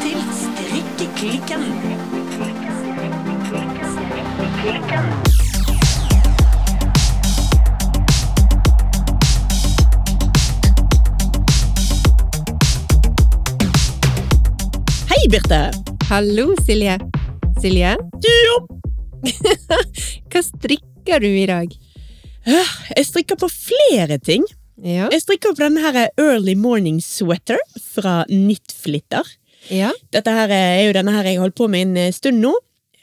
til Strikkeklikken. Hei, Birte! Hallo, Silje. Silje? Ja. Hva strikker du i dag? Jeg strikker på flere ting. Ja. Jeg strikker på denne her Early Morning Sweater fra Knitflitter. Ja. Dette her er jo denne her jeg har holdt på med en eh, stund nå.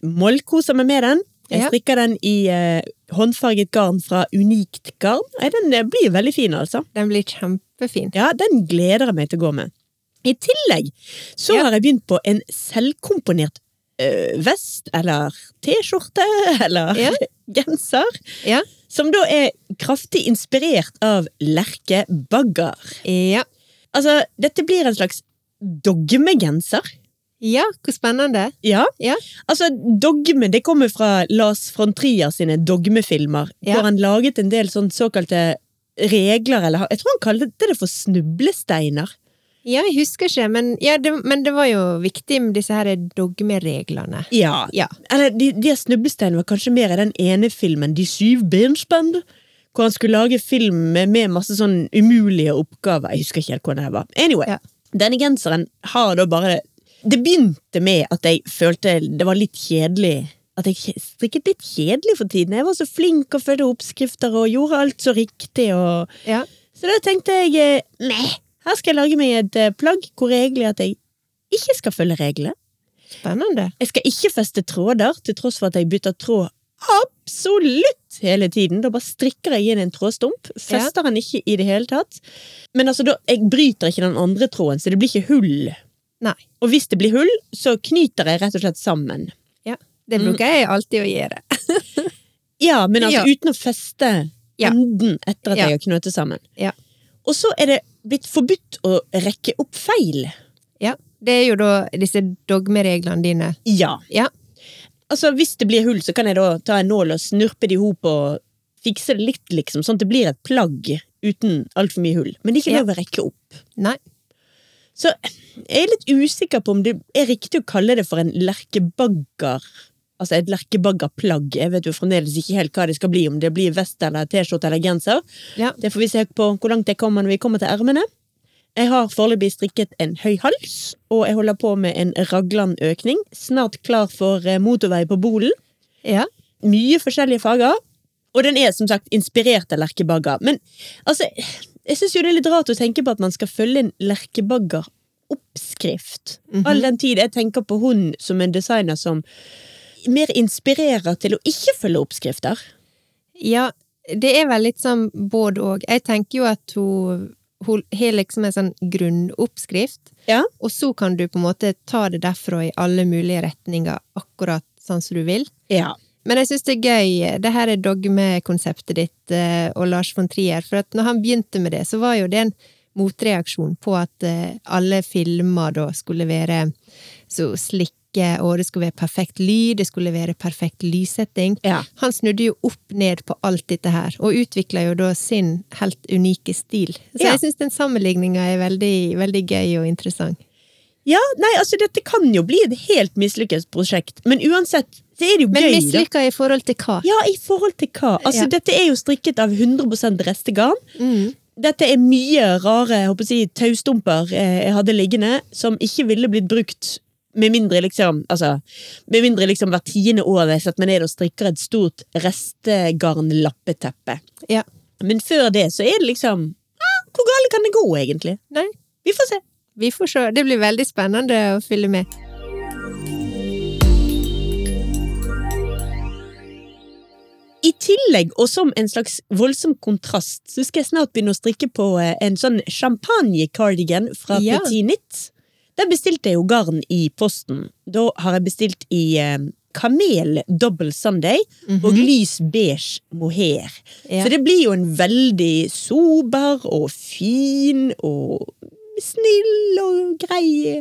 Mollkoser meg med den. Jeg strikker den i eh, håndfarget garn fra Unikt garn. Nei, den eh, blir veldig fin, altså. Den blir kjempefin. Ja, den gleder jeg meg til å gå med. I tillegg så Ja. har jeg begynt på en selvkomponert øh, vest, eller T-skjorte, eller Ja. genser, Ja. som da er kraftig inspirert av Lerke Bagger. Ja. Altså, dette blir en slags dogmegenser. Ja, hvor spennende. Ja. Ja. Altså, dogme, det kommer fra Lars von Trier sine dogmefilmer, Ja. hvor han laget en del sånn såkalte regler, eller jeg tror han kalte det for snublesteiner. Ja, jeg husker ikke, men, ja, det, men det var jo viktig med disse her dogmereglene. Ja. Ja. Eller de, de snublesteinene var kanskje mer i den ene filmen, De syv benspenn, hvor han skulle lage film med, med masse sånn umulige oppgaver. Jeg husker ikke helt hvordan det var. Anyway, Ja. Denne genseren har da bare Det begynte med at jeg følte det var litt kjedelig. At jeg strikket litt kjedelig for tiden. Jeg var så flink og følte oppskrifter og gjorde alt så riktig. og... Ja. Så da tenkte jeg eh, nei, her skal jeg lage meg et eh, plagg hvor er at jeg ikke skal følge reglene. Spennende. Jeg skal ikke feste tråder, til tross for at jeg bytter tråd absolutt hele tiden. Da bare strikker jeg inn en trådstump. Fester den ikke i det hele tatt. Men altså, da, jeg bryter ikke den andre tråden, så det blir ikke hull. Nei. Og hvis det blir hull, så knyter jeg rett og slett sammen. Ja. Det bruker jeg alltid å gjøre. Ja, men altså Ja. uten å feste enden etter at Ja. jeg har knøttet sammen. Ja. Og så er det blitt forbudt å rekke opp feil. Ja. Det er jo da disse dogmereglene dine. Ja. Ja. Altså, hvis det blir hull, så kan jeg da ta en nål og snurpe det i hop og fikse det litt, liksom, sånn at det blir et plagg uten altfor mye hull. Men ikke Ja. lov å rekke opp. Nei. Så jeg er litt usikker på om det er riktig å kalle det for en lerkebagger. Altså et lerkebaggerplagg. Jeg vet jo fremdeles ikke helt hva det skal bli, om det blir vest eller T-skjorte eller genser. Ja. Det får vi se på hvor langt jeg kommer når vi kommer til ermene. Jeg har foreløpig strikket en høy hals, og jeg holder på med en raglanøkning. Snart klar for eh, motorvei på Bolen. Ja. Mye forskjellige farger. Og den er som sagt inspirert av lerkebagger. Men altså, jeg syns jo det er litt rart å tenke på at man skal følge en lerkebaggeroppskrift. All den tid jeg tenker på hun som en designer som mer inspirerer til å ikke følge oppskrifter. Ja, det er vel litt sånn både og. Jeg tenker jo at hun, hun har liksom en sånn grunnoppskrift, Ja. og så kan du på en måte ta det derfra i alle mulige retninger, akkurat sånn som du vil. Ja. Men jeg syns det er gøy, det her er dogmekonseptet ditt eh, og Lars von Trier, for at når han begynte med det, så var jo det en motreaksjon på at eh, alle filmer da skulle være så slikke, og det skulle være perfekt lyd, det skulle være perfekt lyssetting. Ja. Han snudde jo opp ned på alt dette her, og utvikla jo da sin helt unike stil. Så Ja. jeg syns den sammenligninga er veldig, veldig gøy og interessant. Ja, nei, altså dette kan jo bli et helt mislykket prosjekt, men uansett så er det jo Men gøy, Men mislykka i forhold til hva? Ja, i forhold til hva? Altså, Ja. dette er jo strikket av 100 restegarn. Mm. Dette er mye rare jeg håper å si, taustumper eh, jeg hadde liggende, som ikke ville blitt brukt med mindre liksom altså, med mindre liksom hvert tiende år jeg setter meg ned og strikker et stort restegarnlappeteppe. Ja. Men før det så er det liksom ah, Hvor galt kan det gå, egentlig? Nei, Vi får se. Vi får se. Det blir veldig spennende å følge med. I tillegg, og som en slags voldsom kontrast, så skal jeg snart begynne å strikke på eh, en sånn champagne-cardigan fra Ja. Petit Knit. Der bestilte jeg jo garn i posten. Da har jeg bestilt i eh, kamel double Sunday og lys beige mohair. Ja. Så det blir jo en veldig sober og fin og snill og grei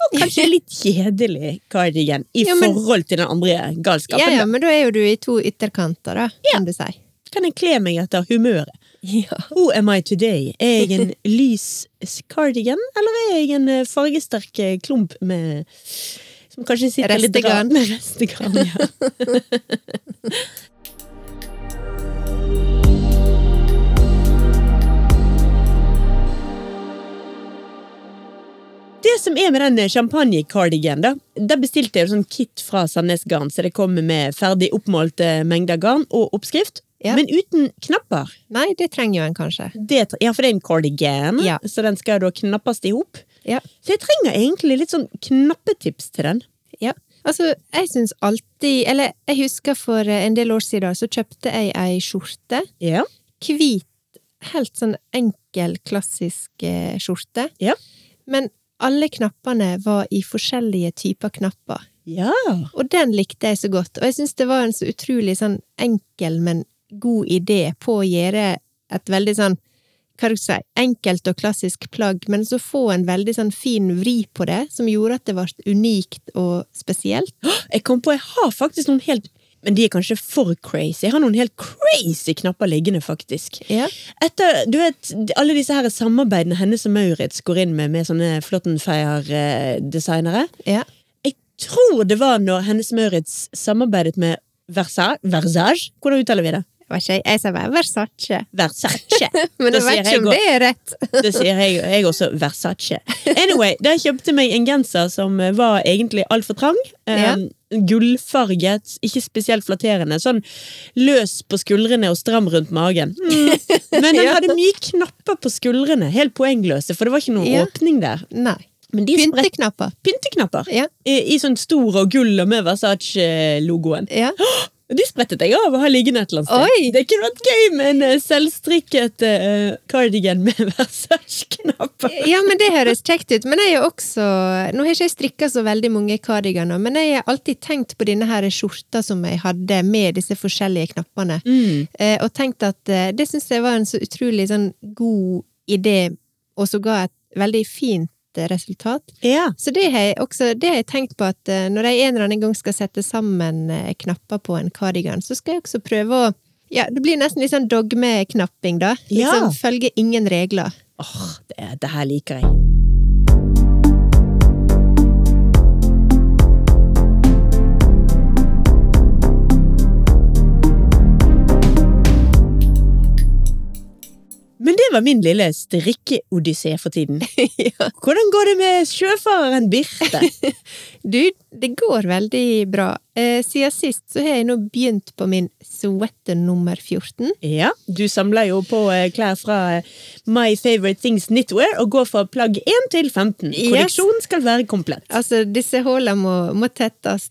og kanskje litt kjedelig cardigan i Ja, men- forhold til den andre galskapen. Ja, ja, men da er jo du i to ytterkanter, da, kan du si. kan jeg kle meg etter humøret. Ja. Who am I today? Er jeg en lys cardigan, eller er jeg en eh, fargesterk eh, klump med Som kanskje sitter litt Restegarn. rart med restegarn. Ja. Det som er med den champagnecardigan, da, der bestilte jeg en sånn kit fra Sandnes Garn, så det kommer med ferdig oppmålte mengder garn og oppskrift, Ja. men uten knapper. Nei, det trenger jo en kanskje. Det, ja, for det er en cardigan, Ja. så den skal da knappes i hop. Ja. Så jeg trenger egentlig litt sånn knappetips til den. Ja. Altså, jeg syns alltid Eller jeg husker for eh, en del år siden så kjøpte jeg ei skjorte. Ja. Hvit, helt sånn enkel, klassisk eh, skjorte. Ja. Men alle knappene var i forskjellige typer knapper. Ja. Og den likte jeg så godt. Og jeg syns det var en så utrolig sånn enkel, men god idé på å gjøre et veldig sånn hva skal si, enkelt og klassisk plagg, men så få en veldig sånn fin vri på det, som gjorde at det ble unikt og spesielt. Jeg kom på, jeg har faktisk noen helt men de er kanskje for crazy. Jeg har noen helt crazy knapper liggende, faktisk. Ja. Etter, du vet, alle disse her samarbeidene Hennes og Maurits går inn med, med sånne Flottenfeier-designere. Ja. Jeg tror det var når Hennes Maurits samarbeidet med Versa Versage. Hvordan uttaler vi det? Jeg, jeg sa bare Versace. Versace. Men jeg vet ikke om det er rett. Det sier jeg, jeg også. Versace. Anyway, da kjøpte meg en genser som var egentlig altfor trang. Ja. Um, gullfarget, ikke spesielt flatterende. Sånn løs på skuldrene og stram rundt magen. Mm. Men den hadde mye knapper på skuldrene. Helt poengløse, for det var ikke noen Ja. åpning der. Nei. Pynteknapper. pynteknapper. Ja. I, I sånn stor og gull og med Versace-logoen. Ja. De sprettet jeg av og har liggende et eller annet sted. Oi! Det kunne vært gøy med en eh, selvstrikket uh, cardigan med Versace-knapper. ja, men det høres kjekt ut. Men jeg er også Nå har ikke jeg strikka så veldig mange cardiganer, men jeg har alltid tenkt på denne her skjorta som jeg hadde med disse forskjellige knappene. Mm. uh, og tenkt at uh, det syns jeg var en så utrolig sånn god idé, og så ga et veldig fint eh, resultat. Ja. Så det har jeg også det har jeg tenkt på at eh, når jeg en eller annen gang skal sette sammen eh, knapper på en kardigan, så skal jeg også prøve å ja, det blir nesten litt sånn dogmeknapping, da. Liksom Ja. følge ingen regler. Åh, det, det her liker jeg. Men det var min lille strikkeodyssé for tiden. ja. Hvordan går det med sjøfareren Birte? Du, det går veldig bra. Eh, siden sist så har jeg nå begynt på min sweater nummer 14. Ja, du samler jo på eh, klær fra eh, My Favorite Things Knitwear og går fra plagg 1 til 15. Yes. Kolleksjonen skal være komplett. Altså, disse hullene må, må tettes.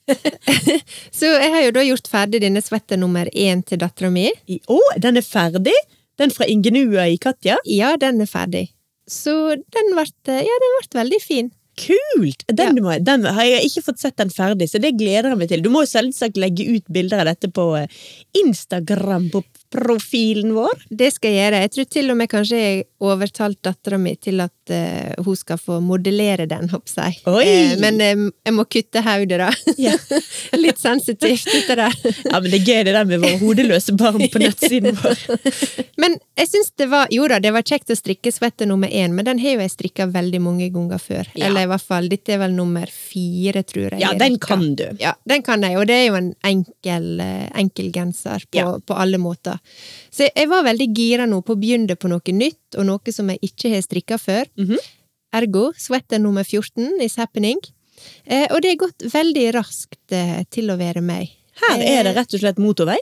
så jeg har jo da gjort ferdig denne sweater nummer 1 til dattera mi. Å, den er ferdig! Den fra Ingenua i Katja. Ja, den er ferdig. Så den ble, ja, den ble veldig fin. Kult! Den, må, den har jeg ikke fått sett den ferdig, så det gleder jeg meg til. Du må jo selvsagt legge ut bilder av dette på eh, Instagram, på profilen vår. Det skal jeg gjøre. Jeg tror til og med kanskje jeg overtalt dattera mi til at uh, hun skal få modellere den, håper jeg. Eh, men eh, jeg må kutte hodet, da. Ja. Litt sensitivt, dette der. Ja, men det er gøy det der med våre hodeløse barn på nettsiden vår. Men jeg syns det var Jo da, det var kjekt å strikke svette nummer én, men den har jo jeg strikka veldig mange ganger før. Ja. Eller i hvert fall, dette er vel nummer fire, tror jeg. Ja, den kan du. Ja, den kan jeg, og det er jo en enkel, eh, enkel genser på, på alle måter. Så jeg- jeg var veldig gira nå på å begynne på noe nytt, og noe som jeg ikke har strikka før. Mhm. Ergo, sweater nummer 14 is happening. Eh, og det er gått veldig raskt eh, til å være meg. Her er det rett og slett motorvei.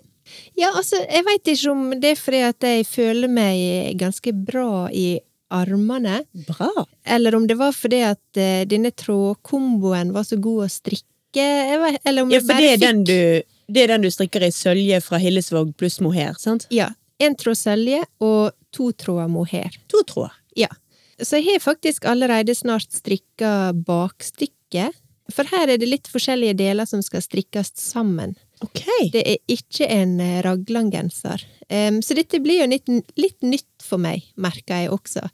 Ja, altså, jeg veit ikke om det er fordi at jeg føler meg ganske bra i armene, Bra. eller om det var fordi at uh, denne trådkomboen var så god å strikke, jeg vet, eller om Ja, jeg for bare det er, fikk den du, det er den du strikker i sølje fra Hillesvåg pluss mohair, sant? Ja. En tråd sølje og to tråder mohair. To tråder. Ja. Så jeg har faktisk allerede snart strikka bakstykket. For her er det litt forskjellige deler som skal strikkes sammen. Ok. Det er ikke en eh, raglangenser. Um, så dette blir jo litt, litt nytt for meg, merker jeg også.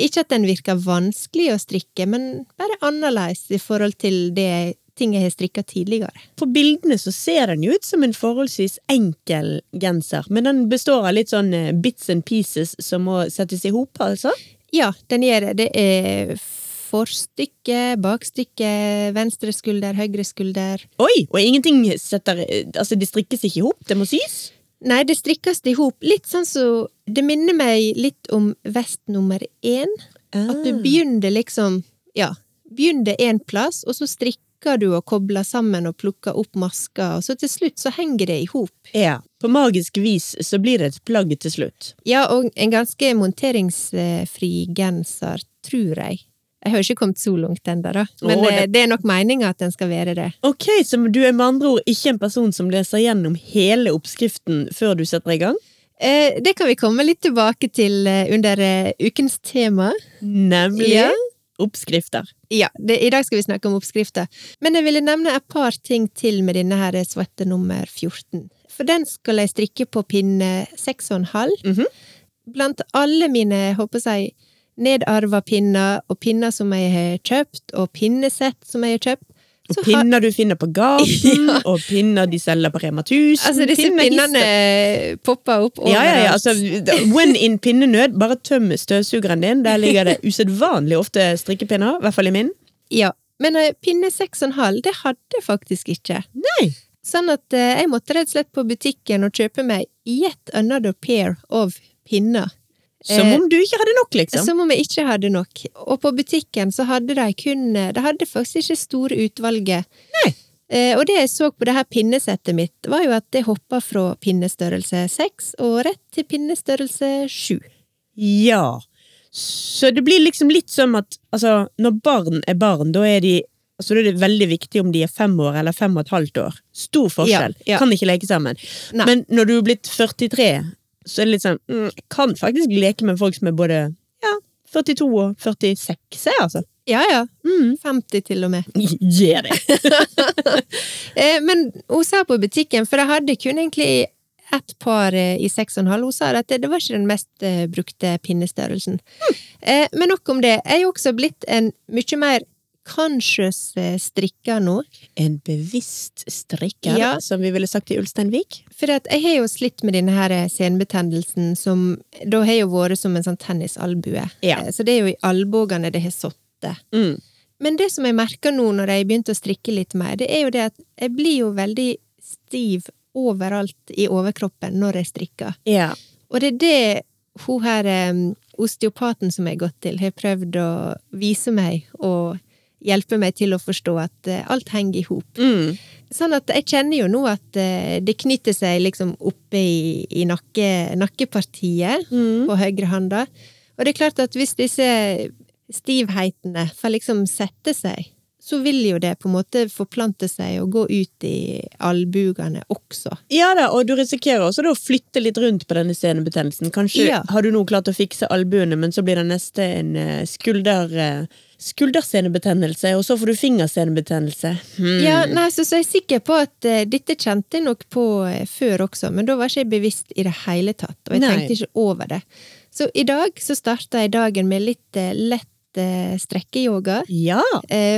Ikke at den virker vanskelig å strikke, men bare annerledes i forhold til det jeg ting jeg har strikka tidligere. På bildene så ser den jo ut som en forholdsvis enkel genser, men den består av litt sånn eh, bits and pieces som må settes i hop, altså? Ja, den gjør det. Det er forstykke, bakstykke, venstre skulder, høyre skulder. Oi! Og ingenting setter eh, Altså, de strikkes ikke i hop, det må sys? Nei, det strikkes i hop. Litt sånn så Det minner meg litt om vest nummer én. At du Ah. begynner liksom Ja, begynner én plass, og så strikker du og kobler sammen og plukker opp masker, og så til slutt så henger det i hop. Ja. På magisk vis så blir det et plagg til slutt. Ja, og en ganske monteringsfri genser, tror jeg. Jeg har ikke kommet så langt ennå, da. Men Åh, det- eh, det er nok meninga at den skal være det. Ok, så du er med andre ord ikke en person som leser gjennom hele oppskriften før du setter i gang? Eh, det kan vi komme litt tilbake til eh, under eh, ukens tema. Nemlig Ja. Oppskrifter. Ja, det, i dag skal vi snakke om oppskrifter. Men jeg ville nevne et par ting til med denne her svette nummer 14. For den skal jeg strikke på pinne 6,5. Mhm. Blant alle mine, håper jeg, nedarva pinner, og pinner som jeg har kjøpt, og pinnesett som jeg har kjøpt, Og pinner du finner på gaten, Ja. og pinner de selger på Rema 1000. Altså, disse pinner pinnene hister. popper opp Ja, ja, ja, altså, when in pinnenød, bare tøm støvsugeren din. Der ligger det usedvanlig ofte strikkepinner, i hvert fall i min. Ja, men uh, pinne 6,5, det hadde jeg faktisk ikke. Nei. Sånn at uh, jeg måtte rett og slett på butikken og kjøpe meg yet another pair of pinner. Som Eh, om du ikke hadde nok, liksom. Som om jeg ikke hadde nok. Og på butikken så hadde de kun De hadde faktisk ikke store utvalget. Nei. Eh, og det jeg så på det her pinnesettet mitt, var jo at det hoppa fra pinnestørrelse 6 og rett til pinnestørrelse 7. Ja. Så det blir liksom litt som at altså, når barn er barn, da er de Altså, da er det veldig viktig om de er fem år eller fem og et halvt år. Stor forskjell. Ja, ja. Kan ikke leke sammen. Nei. Men når du er blitt 43, så er det litt sånn mm, Jeg kan faktisk leke med folk som er både ja, 42 og 46, jeg, altså. Ja ja. Mm. 50 til og med. Gi det! Eh, men hun sa på butikken, for jeg hadde kun egentlig ett par i seks og en halv. hun sa at det, det var ikke den mest eh, brukte pinnestørrelsen. Mm. men nok om det. Jeg er jo også blitt en mye mer conscious eh, strikker nå. En bevisst strikker, Ja. som vi ville sagt i Ulsteinvik. For jeg har jo slitt med denne her eh, senbetennelsen, som da har jo vært som en sånn tennisalbue. Ja. Eh, Så det er jo i albuene det har sittet. Mm. Men det som jeg merker nå når jeg begynte å strikke litt mer, det er jo det at jeg blir jo veldig stiv overalt i overkroppen når jeg strikker. Ja. Og det er det hun her osteopaten som jeg har gått til, har prøvd å vise meg og hjelpe meg til å forstå at eh, alt henger i hop. Mm. Sånn at jeg kjenner jo nå at eh, det knytter seg liksom oppe i, i nakke, nakkepartiet Mm. på høyre handa. Og det er klart at hvis disse stivhetene får liksom sette seg, så vil jo det på en måte forplante seg og gå ut i albuene også. Ja da, og du risikerer også å flytte litt rundt på denne senebetennelsen. Kanskje Ja. har du nå klart å fikse albuene, men så blir det neste en eh, skulder, skuldersenebetennelse, og så får du fingersenebetennelse. Hmm. Ja, nei, så, så jeg er sikker på at uh, dette kjente jeg nok på uh, før også, men da var ikke jeg bevisst i det hele tatt, og jeg Nei. tenkte ikke over det. Så i dag så starta jeg dagen med litt uh, lett strekkeyoga. Ja.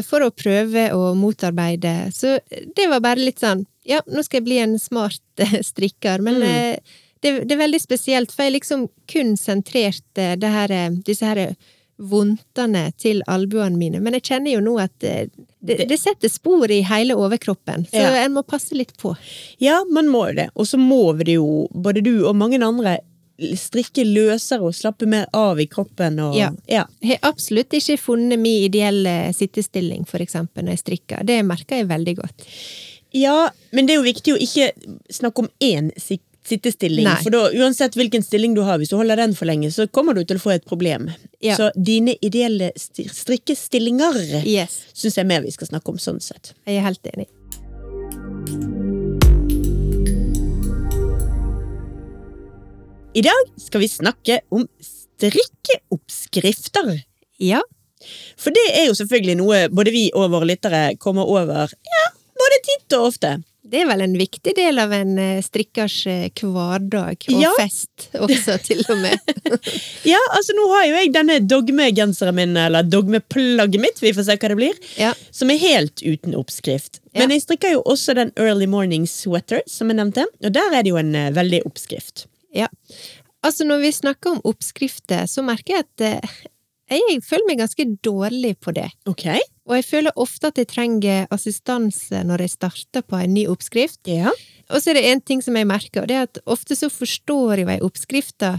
for å prøve å motarbeide. Så det var bare litt sånn Ja, nå skal jeg bli en smart strikker, men Mm. det, det er veldig spesielt, for jeg liksom kun sentrerte det her, disse her vondtene til albuene mine. Men jeg kjenner jo nå at eh, det, det setter spor i hele overkroppen, så Ja. en må passe litt på. ja, man må jo det. Og så må vi det jo, både du og mange andre, strikke løsere og slappe mer av i kroppen. Og, Ja. ja. Jeg har absolutt ikke funnet min ideelle sittestilling, for eksempel, når jeg strikker. Det merker jeg veldig godt. Ja, men det er jo viktig å ikke snakke om én sittestilling. Nei. For da, uansett hvilken stilling du har, hvis du holder den for lenge, så kommer du til å få et problem. Ja. Så dine ideelle strikkestillinger Yes, syns jeg mer vi skal snakke om sånn sett. jeg er helt enig. I dag skal vi snakke om strikkeoppskrifter. Ja, For det er jo selvfølgelig noe både vi og våre lyttere kommer over ja, både titt og ofte. Det er vel en viktig del av en eh, strikkers eh, hverdag, og Ja. fest også, til og med. Ja, altså nå har jo jeg denne dogmegenseren min, eller dogmeplagget mitt, vi får se hva det blir, Ja. som er helt uten oppskrift. Men jeg strikker jo også den Early Morning Sweater, som jeg nevnte, og der er det jo en eh, veldig oppskrift. Ja. Altså, når vi snakker om oppskrifter, så merker jeg at jeg føler meg ganske dårlig på det. Ok? Og jeg føler ofte at jeg trenger assistanse når jeg starter på en ny oppskrift. Ja. Og så er det en ting som jeg merker, og det er at ofte så forstår jeg oppskrifta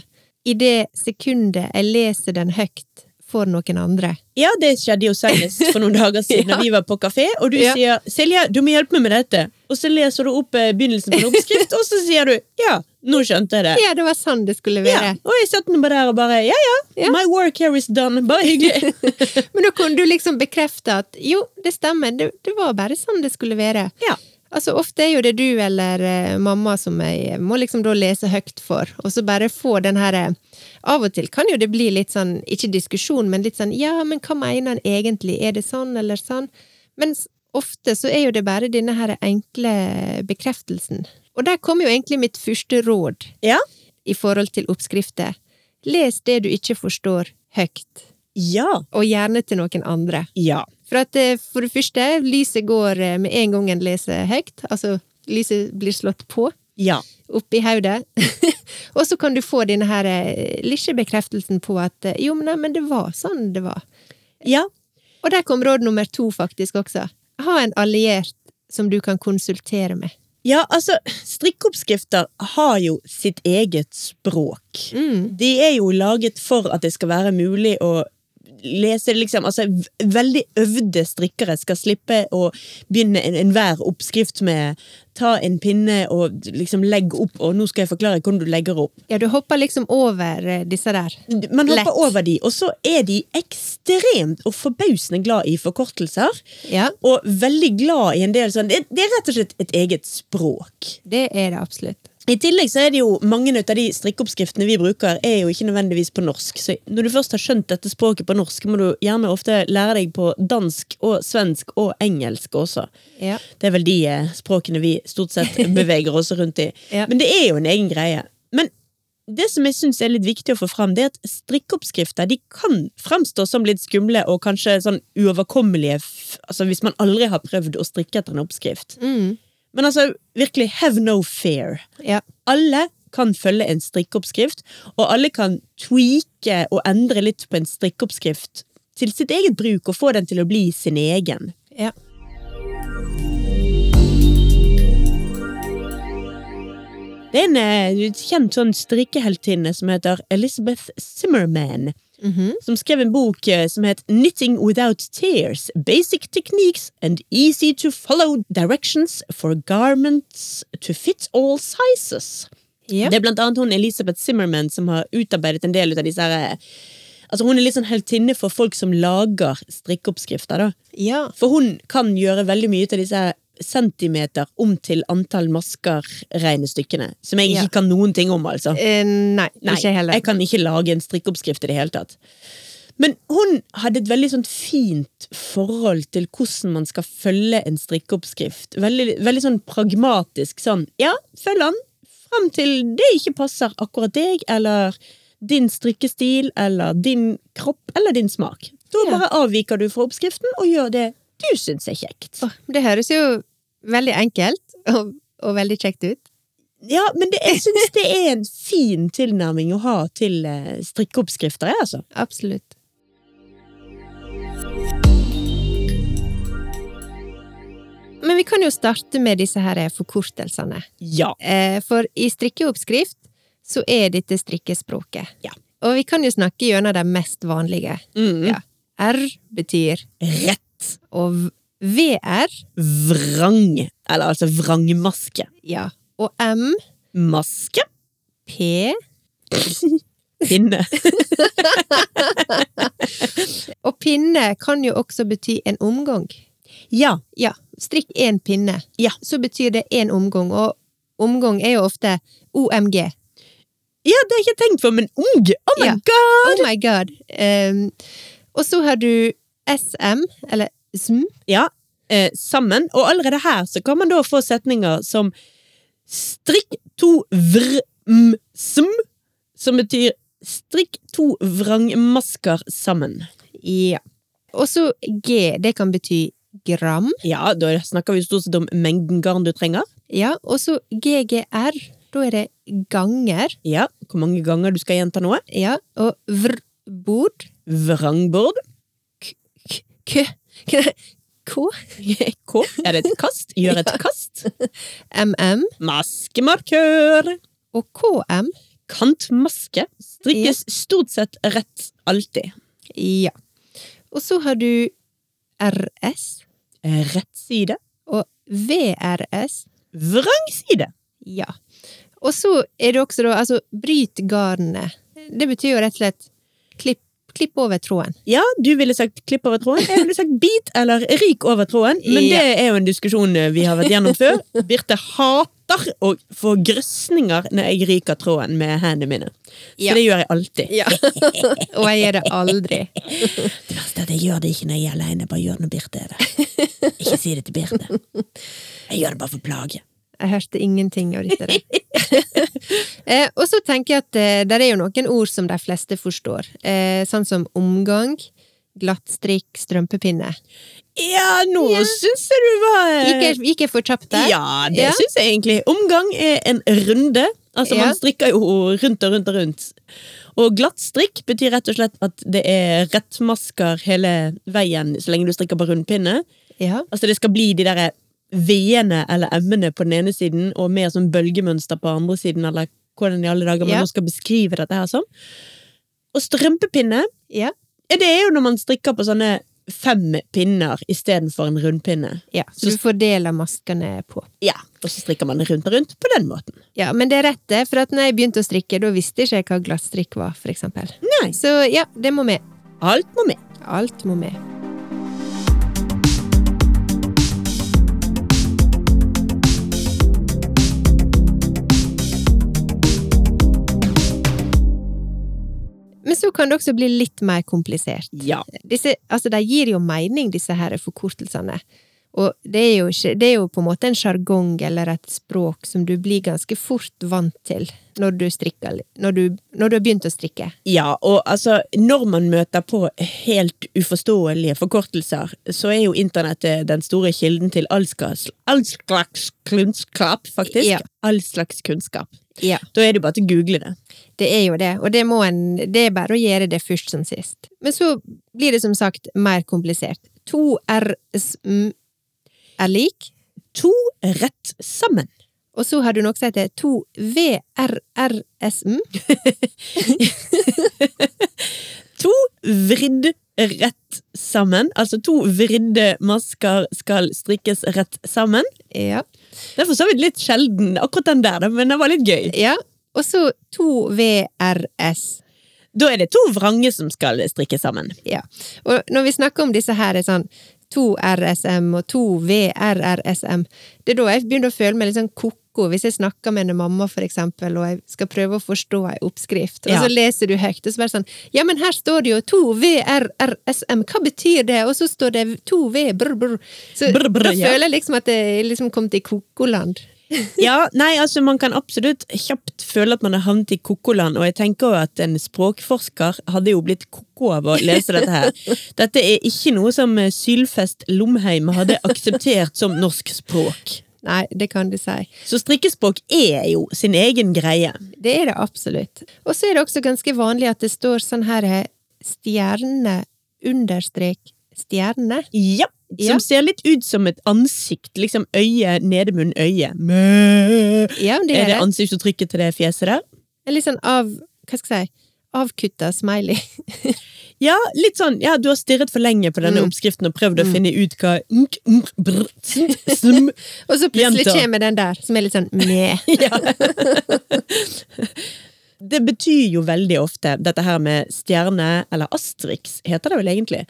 i det sekundet jeg leser den høyt for noen andre. Ja, det skjedde jo senest for noen dager siden Ja. da vi var på kafé, og du Ja. sier 'Silje, du må hjelpe meg med dette', og så leser du opp eh, begynnelsen på en oppskrift, og så sier du 'ja, nå skjønte jeg det'. Ja, det var sånn det skulle Ja. være. Og jeg satt nå bare der og bare 'ja ja, Ja. my work here is done', bare hyggelig. Men da kunne du liksom bekrefte at jo, det stemmer, det, det var bare sånn det skulle være. ja. Altså, ofte er jo det du eller uh, mamma som jeg må liksom da lese høyt for, og så bare få den her eh, Av og til kan jo det bli litt sånn, ikke diskusjon, men litt sånn ja, men hva mener han egentlig, er det sånn eller sånn? Mens ofte så er jo det bare denne her enkle bekreftelsen. Og der kommer jo egentlig mitt første råd ja. i forhold til oppskrifter. Les det du ikke forstår, høyt. Ja. Og gjerne til noen andre. Ja. For at eh, for det første, lyset går eh, med en gang en leser høyt. Altså, lyset blir slått på Ja. oppi hodet. og så kan du få denne her eh, lille bekreftelsen på at jo, men, nei, men det var sånn det var. Ja. Og der kom råd nummer to faktisk også. Ha en alliert som du kan konsultere med. Ja, altså, strikkeoppskrifter har jo sitt eget språk. Mm. De er jo laget for at det skal være mulig å lese liksom. Altså, veldig øvde strikkere skal slippe å begynne en- enhver oppskrift med ta en pinne og liksom legge opp, og nå skal jeg forklare hvordan du legger opp. Ja, du hopper liksom over eh, disse der. Man hopper Lett. over de, og så er de ekstremt og forbausende glad i forkortelser. Ja, Og veldig glad i en del sånn Det, det er rett og slett et eget språk. det er det absolutt. I tillegg så er det jo mange av de strikkeoppskriftene vi bruker, er jo ikke nødvendigvis på norsk. Så når du først har skjønt dette språket på norsk, må du gjerne ofte lære deg på dansk og svensk og engelsk også. Ja. Det er vel de eh, språkene vi stort sett beveger oss rundt i. Ja. Men det er jo en egen greie. Men det som jeg syns er litt viktig å få fram, det er at strikkeoppskrifter de kan fremstå som litt skumle og kanskje sånn uoverkommelige altså hvis man aldri har prøvd å strikke etter en oppskrift. Mm. Men altså, virkelig have no fear. Ja. Alle kan følge en strikkeoppskrift, og alle kan tweake og endre litt på en strikkeoppskrift til sitt eget bruk og få den til å bli sin egen. ja. Det er en eh, kjent sånn strikkeheltinne som heter Elizabeth Zimmerman, Mhm. som skrev en bok eh, som het Knitting Without Tears, Basic Techniques and Easy to Follow Directions for Garments to Fit All Sizes. Yep. Det er blant annet hun Elisabeth Zimmerman som har utarbeidet en del av disse her eh, Altså Hun er litt sånn heltinne for folk som lager strikkeoppskrifter. da. ja. For hun kan gjøre veldig mye til disse centimeter om til antall masker-regnestykkene. Som jeg ikke Ja. kan noen ting om, altså. Eh, nei, Nei, ikke heller. jeg kan ikke lage en strikkeoppskrift i det hele tatt. Men hun hadde et veldig sånn fint forhold til hvordan man skal følge en strikkeoppskrift. Veldig, veldig sånn pragmatisk sånn, ja, følg den frem til det ikke passer akkurat deg, eller din strikkestil, eller din kropp, eller din smak. Da bare avviker du fra oppskriften og gjør det du syns er kjekt. Det høres jo veldig enkelt og, og veldig kjekt ut. Ja, men det, jeg syns det er en fin tilnærming å ha til eh, strikkeoppskrifter, jeg, altså. Absolutt. Men vi kan jo starte med disse her forkortelsene. Ja. Eh, For i strikkeoppskrift så er dette strikkespråket. Ja. Og vi kan jo snakke gjennom de mest vanlige. Mm. Ja. R betyr Rett. Og VR, Vrang. Eller altså vrangmaske. ja. Og M, Maske. P, Pinne. og pinne kan jo også bety en omgang. Ja. Ja, strikk én pinne. Ja. Så betyr det én omgang, og omgang er jo ofte OMG. ja, det har jeg ikke tenkt på, men ung! Oh my Ja. god! Oh my god. Um, og så har du SM, eller SM, Ja. eh, sammen. Og allerede her så kan man da få setninger som strikk to vrm-sm, som betyr strikk to vrangmasker sammen. Ja. Og så G, det kan bety gram. Ja, da snakker vi stort sett om mengden garn du trenger. Ja, og så GGR, da er det ganger. Ja, hvor mange ganger du skal gjenta noe. Ja, og vrbord. Vrangbord. K... K... K... Er det et kast? Gjør et kast. MM. Maskemarkør. Og KM. Kantmaske. Strikkes stort sett rett alltid. Ja. Og så har du RS Rett side. og VRS. Vrangside. Ja. Og så er det også da, altså, bryt garnet. Det betyr jo rett og slett klipp, klipp over tråden. Ja, du ville sagt klipp over tråden. Jeg ville sagt bit eller ryk over tråden. Men Ja. det er jo en diskusjon vi har vært gjennom før. Birte hater å få grøsninger når jeg ryker tråden med hendene mine. Så Ja. det gjør jeg alltid. Ja. og jeg gjør det aldri. Det verste er at jeg gjør det ikke når jeg er alene. Jeg bare gjør det når Birte er der. Ikke si det til Birte. Jeg gjør det bare for plage. Jeg hørte ingenting av dette. eh, og så tenker jeg at eh, det er jo noen ord som de fleste forstår. Eh, sånn som omgang, glattstrikk, strømpepinne. Ja, nå syns jeg du var Gikk jeg, gikk jeg for kjapt der? Ja, det Ja. syns jeg egentlig. Omgang er en runde. Altså, Ja. man strikker jo rundt og rundt og rundt. Og glatt strikk betyr rett og slett at det er rettmasker hele veien så lenge du strikker på rundpinne. Ja. Altså, det skal bli de derre V-ene eller M-ene på den ene siden, og mer sånn bølgemønster på andre siden, eller hvordan i alle dager man Ja. nå skal beskrive dette her som. Og strømpepinne, Ja. det er jo når man strikker på sånne fem pinner istedenfor en rundpinne. ja. Så du fordeler maskene på. Ja, og så strikker man rundt og rundt på den måten. Ja, men det er rett, det. For at når jeg begynte å strikke, da visste jeg ikke hva glattstrikk var, for eksempel. Nei, Så ja, det må med. alt må med. Alt må med. Men så kan det også bli litt mer komplisert. Ja. Disse, altså, de gir jo mening, disse her forkortelsene. Og det er jo, ikke, det er jo på en måte en sjargong eller et språk som du blir ganske fort vant til når du strikker, når du, når du har begynt å strikke. Ja, og altså, når man møter på helt uforståelige forkortelser, så er jo internettet den store kilden til all slags, all slags kunnskap, faktisk. Ja. All slags kunnskap. Ja. Da er det bare til å google det. Det er jo det, og det, må en, det er bare å gjøre det først som sist. Men så blir det som sagt mer komplisert. To RSM er lik, To rett sammen. og så har du noe som heter to VRRSM. To vridd rett sammen. Altså to vridde masker skal strikkes rett sammen. Ja. Det er for så vidt litt sjelden, akkurat den der, men det var litt gøy. ja. Og så to VRS. Da er det to vrange som skal strikkes sammen. Ja. Og når vi snakker om disse her, er sånn to RSM og to VRRSM, det er da jeg begynner å føle meg litt sånn ko-ko hvis jeg snakker med en mamma, for eksempel, og jeg skal prøve å forstå ei oppskrift, og Ja. så leser du høyt, og så bare sånn Ja, men her står det jo to VRRSM, hva betyr det? Og så står det to V, brr, brr. Så Brr, brr, da føler jeg liksom at jeg liksom kom til koko-land. Ja, nei, altså Man kan absolutt kjapt føle at man har havnet i kokoland, og jeg tenker jo at en språkforsker hadde jo blitt koko av å lese dette her. Dette er ikke noe som eh, Sylfest Lomheim hadde akseptert som norsk språk. Nei, det kan du si. Så strikkespråk er jo sin egen greie. Det er det absolutt. Og så er det også ganske vanlig at det står sånn her eh, stjerne understrek stjerne. Ja, som Ja. ser litt ut som et ansikt. Liksom øye, nedemunn, øye. Ja, det Er er det ansiktsuttrykket til det fjeset der? er litt sånn av... Hva skal jeg si? Avkutta smiley. Ja, litt sånn, ja, du har stirret for lenge på denne Mm. oppskriften og prøvd å finne ut hva nk, nk, brr, snt, sm. Og så plutselig kommer den der, som er litt sånn meh. Det betyr jo veldig ofte dette her med stjerne, eller asterix, heter det vel egentlig.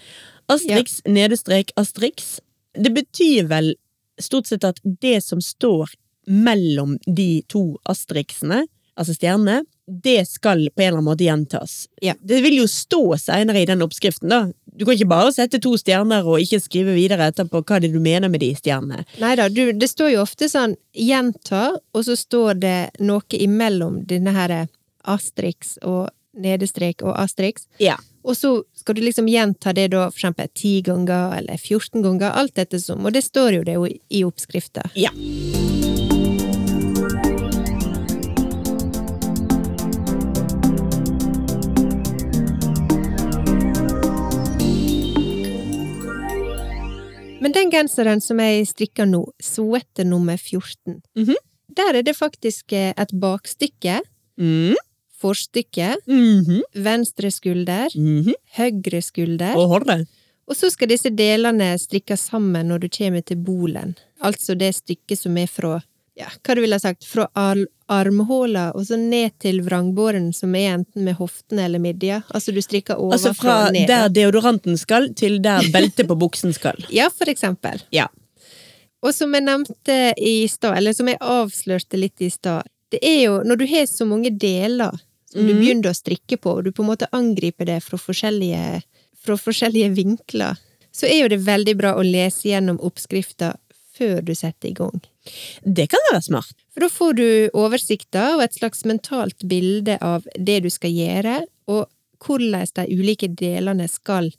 Asterix, nedestrek, asterix. Det betyr vel stort sett at det som står mellom de to asterixene, altså stjernene, det skal på en eller annen måte gjentas. Ja. Det vil jo stå senere i den oppskriften, da. du kan ikke bare sette to stjerner og ikke skrive videre etterpå hva det er du mener med de stjernene. Nei da, det står jo ofte sånn gjenta, og så står det noe imellom denne her asterix og nedestrek og astriks. Ja. Og så skal du liksom gjenta det da for eksempel 10 ganger eller 14 ganger, alt etter som, og det står jo det jo i oppskrifta. Ja. Men den genseren som jeg strikker nå, sweater nummer 14, Mhm. der er det faktisk eh, et bakstykke, Mm. Forstykke, -hmm. venstre skulder, Mhm. høyre skulder, Og håret. og så skal disse delene strikkes sammen når du kommer til bolen. Altså det stykket som er fra, ja, hva du ville ha sagt, fra ar armhåla og så ned til vrangbåren som er enten med hoftene eller midja. Altså du strikker ovenfra Altså fra ned. der deodoranten skal, til der beltet på buksen skal. Ja, for eksempel. Ja. Og som jeg nevnte i stad, eller som jeg avslørte litt i stad, det er jo når du har så mange deler som du Mhm. begynner å strikke på, og du på en måte angriper det fra forskjellige, fra forskjellige vinkler, så er jo det veldig bra å lese gjennom oppskrifta før du setter i gang. Det kan være smart. For da får du oversikter og et slags mentalt bilde av det du skal gjøre, og hvordan de ulike delene skal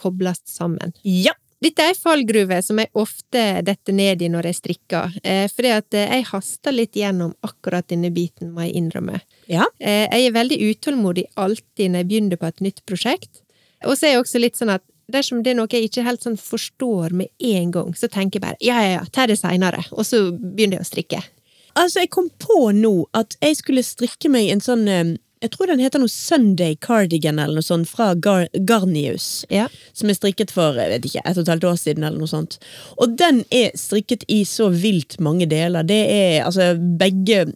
kobles sammen. Ja. Dette er ei fallgruve som jeg ofte detter ned i når jeg strikker, eh, fordi at eh, jeg haster litt gjennom akkurat denne biten, må jeg innrømme. Ja. Eh, jeg er veldig utålmodig alltid når jeg begynner på et nytt prosjekt, og så er jeg også litt sånn at dersom det er noe jeg ikke helt sånn forstår med en gang, så tenker jeg bare ja, ja, ja, ta det seinere, og så begynner jeg å strikke. Altså, jeg kom på nå at jeg skulle strikke meg en sånn Jeg tror den heter noe Sunday Cardigan eller noe sånt, fra Gar Garnius. Ja. Som er strikket for jeg vet ikke, et og et halvt år siden, eller noe sånt. Og den er strikket i så vilt mange deler. Det er altså begge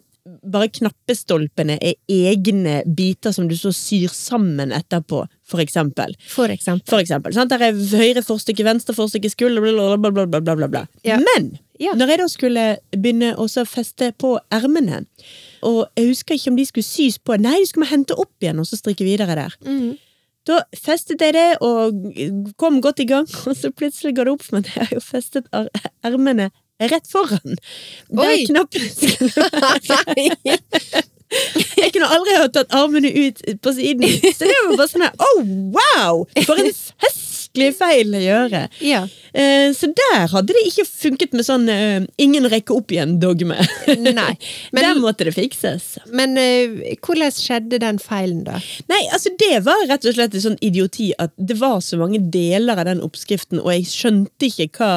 Bare knappestolpene er egne biter som du så syr sammen etterpå, for eksempel. For eksempel. For eksempel. Sant? Der er høyre forstykke, venstre forstykke, skulder, bla, bla, bla, bla, bla. Ja. Men Ja. når jeg da skulle begynne å feste på ermene, og jeg husker ikke om de skulle sys på Nei, de skulle man hente opp igjen og så strikke videre der. Mm. Da festet jeg det og kom godt i gang, og så plutselig går det opp for meg at jeg har jo festet er- ermene rett foran. Der Oi! knappen skulle være. Jeg kunne aldri ha tatt armene ut på siden. Så det var bare sånn her Oh, wow! For en festlig feil å gjøre. Ja. Eh, Så der hadde det ikke funket med sånn eh, ingen rekker opp igjen-dogme. Nei. Der måtte det fikses. men eh, hvordan skjedde den feilen, da? Nei, altså det var rett og slett en sånn idioti at det var så mange deler av den oppskriften, og jeg skjønte ikke hva,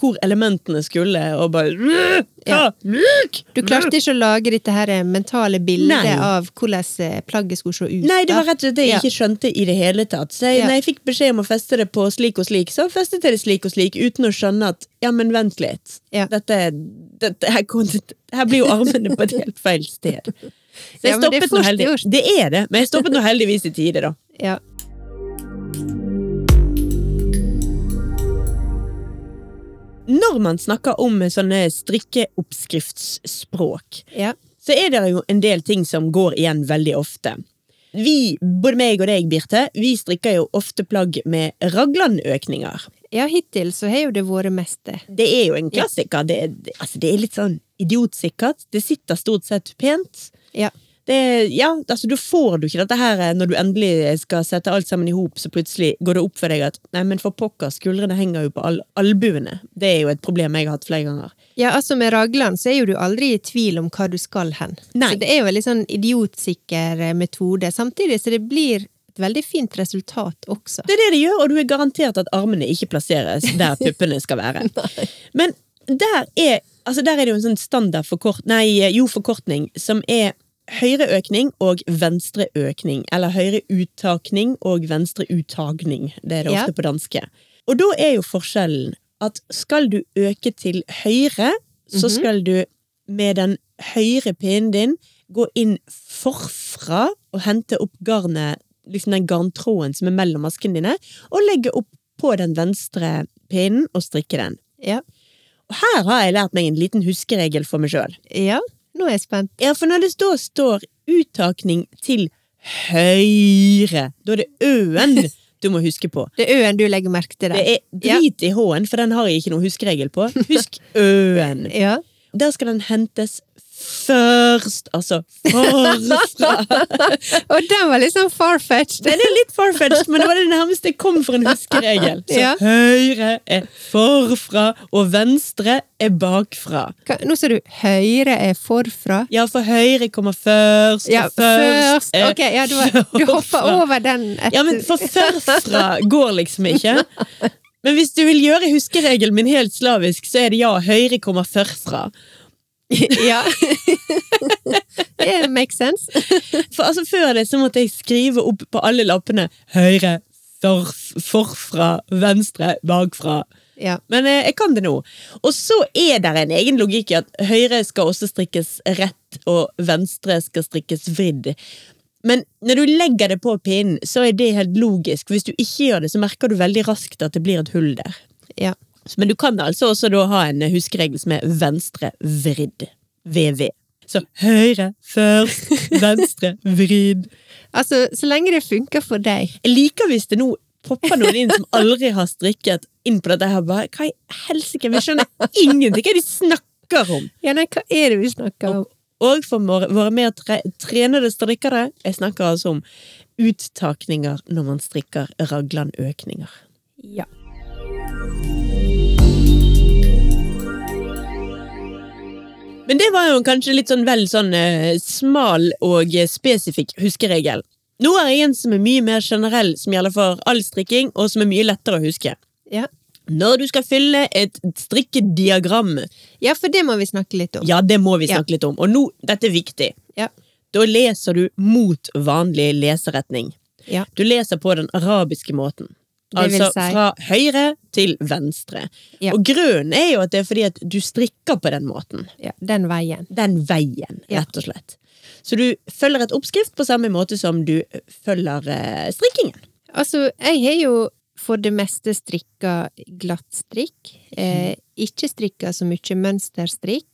hvor elementene skulle, og bare hva? Myk! Du klarte ikke å lage dette her mentale bildet Nei. av hvordan eh, plagget skulle se ut? Nei, det var rett og slett det jeg Ja. ikke skjønte i det hele tatt. Så jeg, Ja. når jeg fikk beskjed om å feste det på slik og slik, så festet jeg det slik og slik, uten å skjønne at ja, men vent litt. Ja. Dette, dette her, her blir jo armene på et helt feil sted. Så jeg Ja, det stoppet nå heldigvis. Det er det, men jeg stoppet nå heldigvis i tide, da. Ja. Når man snakker om sånne strikkeoppskriftsspråk, ja. så er det jo en del ting som går igjen veldig ofte. Vi, både meg og deg, Birte, vi strikker jo ofte plagg med raglanøkninger. Ja, hittil så har jo det vært mest det. Det er jo en klassiker. Det, er- det, altså, det er litt sånn idiotsikkert. Det sitter stort sett pent. Ja. Det, ja, altså, du får du ikke dette her eh, når du endelig skal sette alt sammen i hop, så plutselig går det opp for deg at nei, men for pokker, skuldrene henger jo på al albuene. Det er jo et problem jeg har hatt flere ganger. Ja, altså med raglene så er jo du aldri i tvil om hva du skal hen. Nei. Så det er jo en litt sånn idiotsikker eh, metode, samtidig så det blir et veldig fint resultat også. Det er det det gjør, og du er garantert at armene ikke plasseres der puppene skal være. Men der er, altså der er det jo en sånn standard forkort, nei, jo, forkortning, som er høyre økning og venstre økning. Eller høyre uttakning og venstre uttagning. Det er det Ja. ofte på danske. Og da er jo forskjellen at skal du øke til høyre, så Mhm. skal du med den høyre pinnen din gå inn forfra og hente opp garnet, liksom den garntråden som er mellom maskene dine, og legge opp på den venstre pinnen og strikke den. Ja. Og her har jeg lært meg en liten huskeregel for meg sjøl. ja, nå er jeg spent. Ja, for når det da står uttakning til høyre, da er det ø-en du må huske på. Det er ø-en du legger merke til Det er drit i H-en, for den har jeg ikke noen huskeregel på. Husk Ø-en. Ja. Der skal den hentes først, altså forfra. Og den var litt sånn farfetched. Den er litt farfetched, men det var det nærmeste jeg kom for en huskeregel. Så Ja. høyre er forfra, og venstre er bakfra. Hva- Nå ser du høyre er forfra. Ja, for høyre kommer først, Ja, og først først. er Ok, ja, du, du hopper over den etter Ja, men for førfra går liksom ikke. Men hvis du vil gjøre huskeregelen min helt slavisk, så er det ja, høyre kommer førfra. Ja. Det makes sense. For altså, før det så måtte jeg skrive opp på alle lappene høyre, forf, forfra, venstre, bakfra. Ja. Men eh, jeg kan det nå. Og så er det en egen logikk i at høyre skal også strikkes rett, og venstre skal strikkes vridd. Men når du legger det på pinnen, så er det helt logisk. Hvis du ikke gjør det, så merker du veldig raskt at det blir et hull der. ja. Men du kan altså også da ha en huskeregel som er venstre vridd. VV. Så høyre først, venstre vridd. Altså, så lenge det funker for deg. Jeg liker hvis det nå popper noen inn som aldri har strikket inn på dette her. Bare, hva i helsike? Vi skjønner ingenting hva de snakker om. Ja, nei, hva er det vi snakker om? Og for våre, mer tre, trenede strikkere, jeg snakker altså om uttakninger når man strikker raglanøkninger. Ja. Men det var jo kanskje litt sånn vel sånn eh, smal og eh, spesifikk huskeregel. Nå er jeg en som er mye mer generell, som gjelder for all strikking, og som er mye lettere å huske. Ja. Når du skal fylle et strikkediagram, ja, for det må vi snakke litt om. ja, det må vi Ja. snakke litt om. Og nå, dette er viktig. Ja. Da leser du mot vanlig leseretning. Ja. Du leser på den arabiske måten. Altså si- fra høyre til venstre. Ja. Og grunnen er jo at det er fordi at du strikker på den måten. Ja, den veien. Den veien, rett og slett. Så du følger et oppskrift på samme måte som du følger eh, strikkingen. Altså, jeg har jo for det meste strikka glattstrikk. Eh, ikke strikka så mye mønsterstrikk.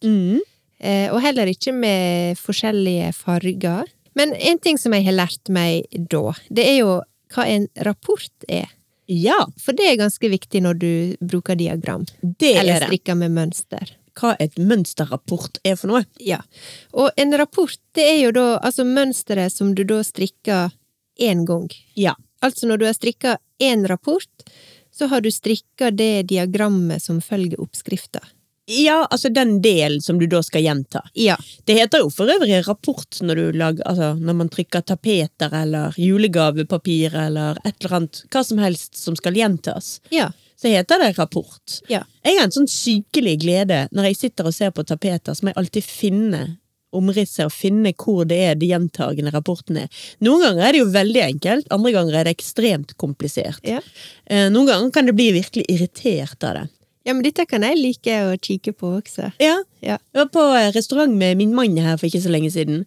Eh, og heller ikke med forskjellige farger. Men en ting som jeg har lært meg da, det er jo hva en rapport er. Ja, For det er ganske viktig når du bruker diagram. det Eller er strikker med mønster. Hva et mønsterrapport er for noe. Ja. Og en rapport, det er jo da altså mønsteret som du da strikker én gang. Ja. Altså når du har strikka én rapport, så har du strikka det diagrammet som følger oppskrifta. Ja, altså den delen som du da skal gjenta. Ja. Det heter jo for øvrig rapport når, du lager, altså, når man trykker tapeter eller julegavepapir eller et eller annet, hva som helst som skal gjentas. Ja. Så heter det rapport. Ja. Jeg har en sånn sykelig glede når jeg sitter og ser på tapeter, som jeg alltid finner omrisset og finne hvor det er de gjentagende rapportene er. Noen ganger er det jo veldig enkelt, andre ganger er det ekstremt komplisert. Ja. Eh, Noen ganger kan det bli virkelig irritert av det. Ja, men dette kan jeg like å kikke på også. Ja, Ja. Jeg var på eh, restaurant med min mann her for ikke så lenge siden.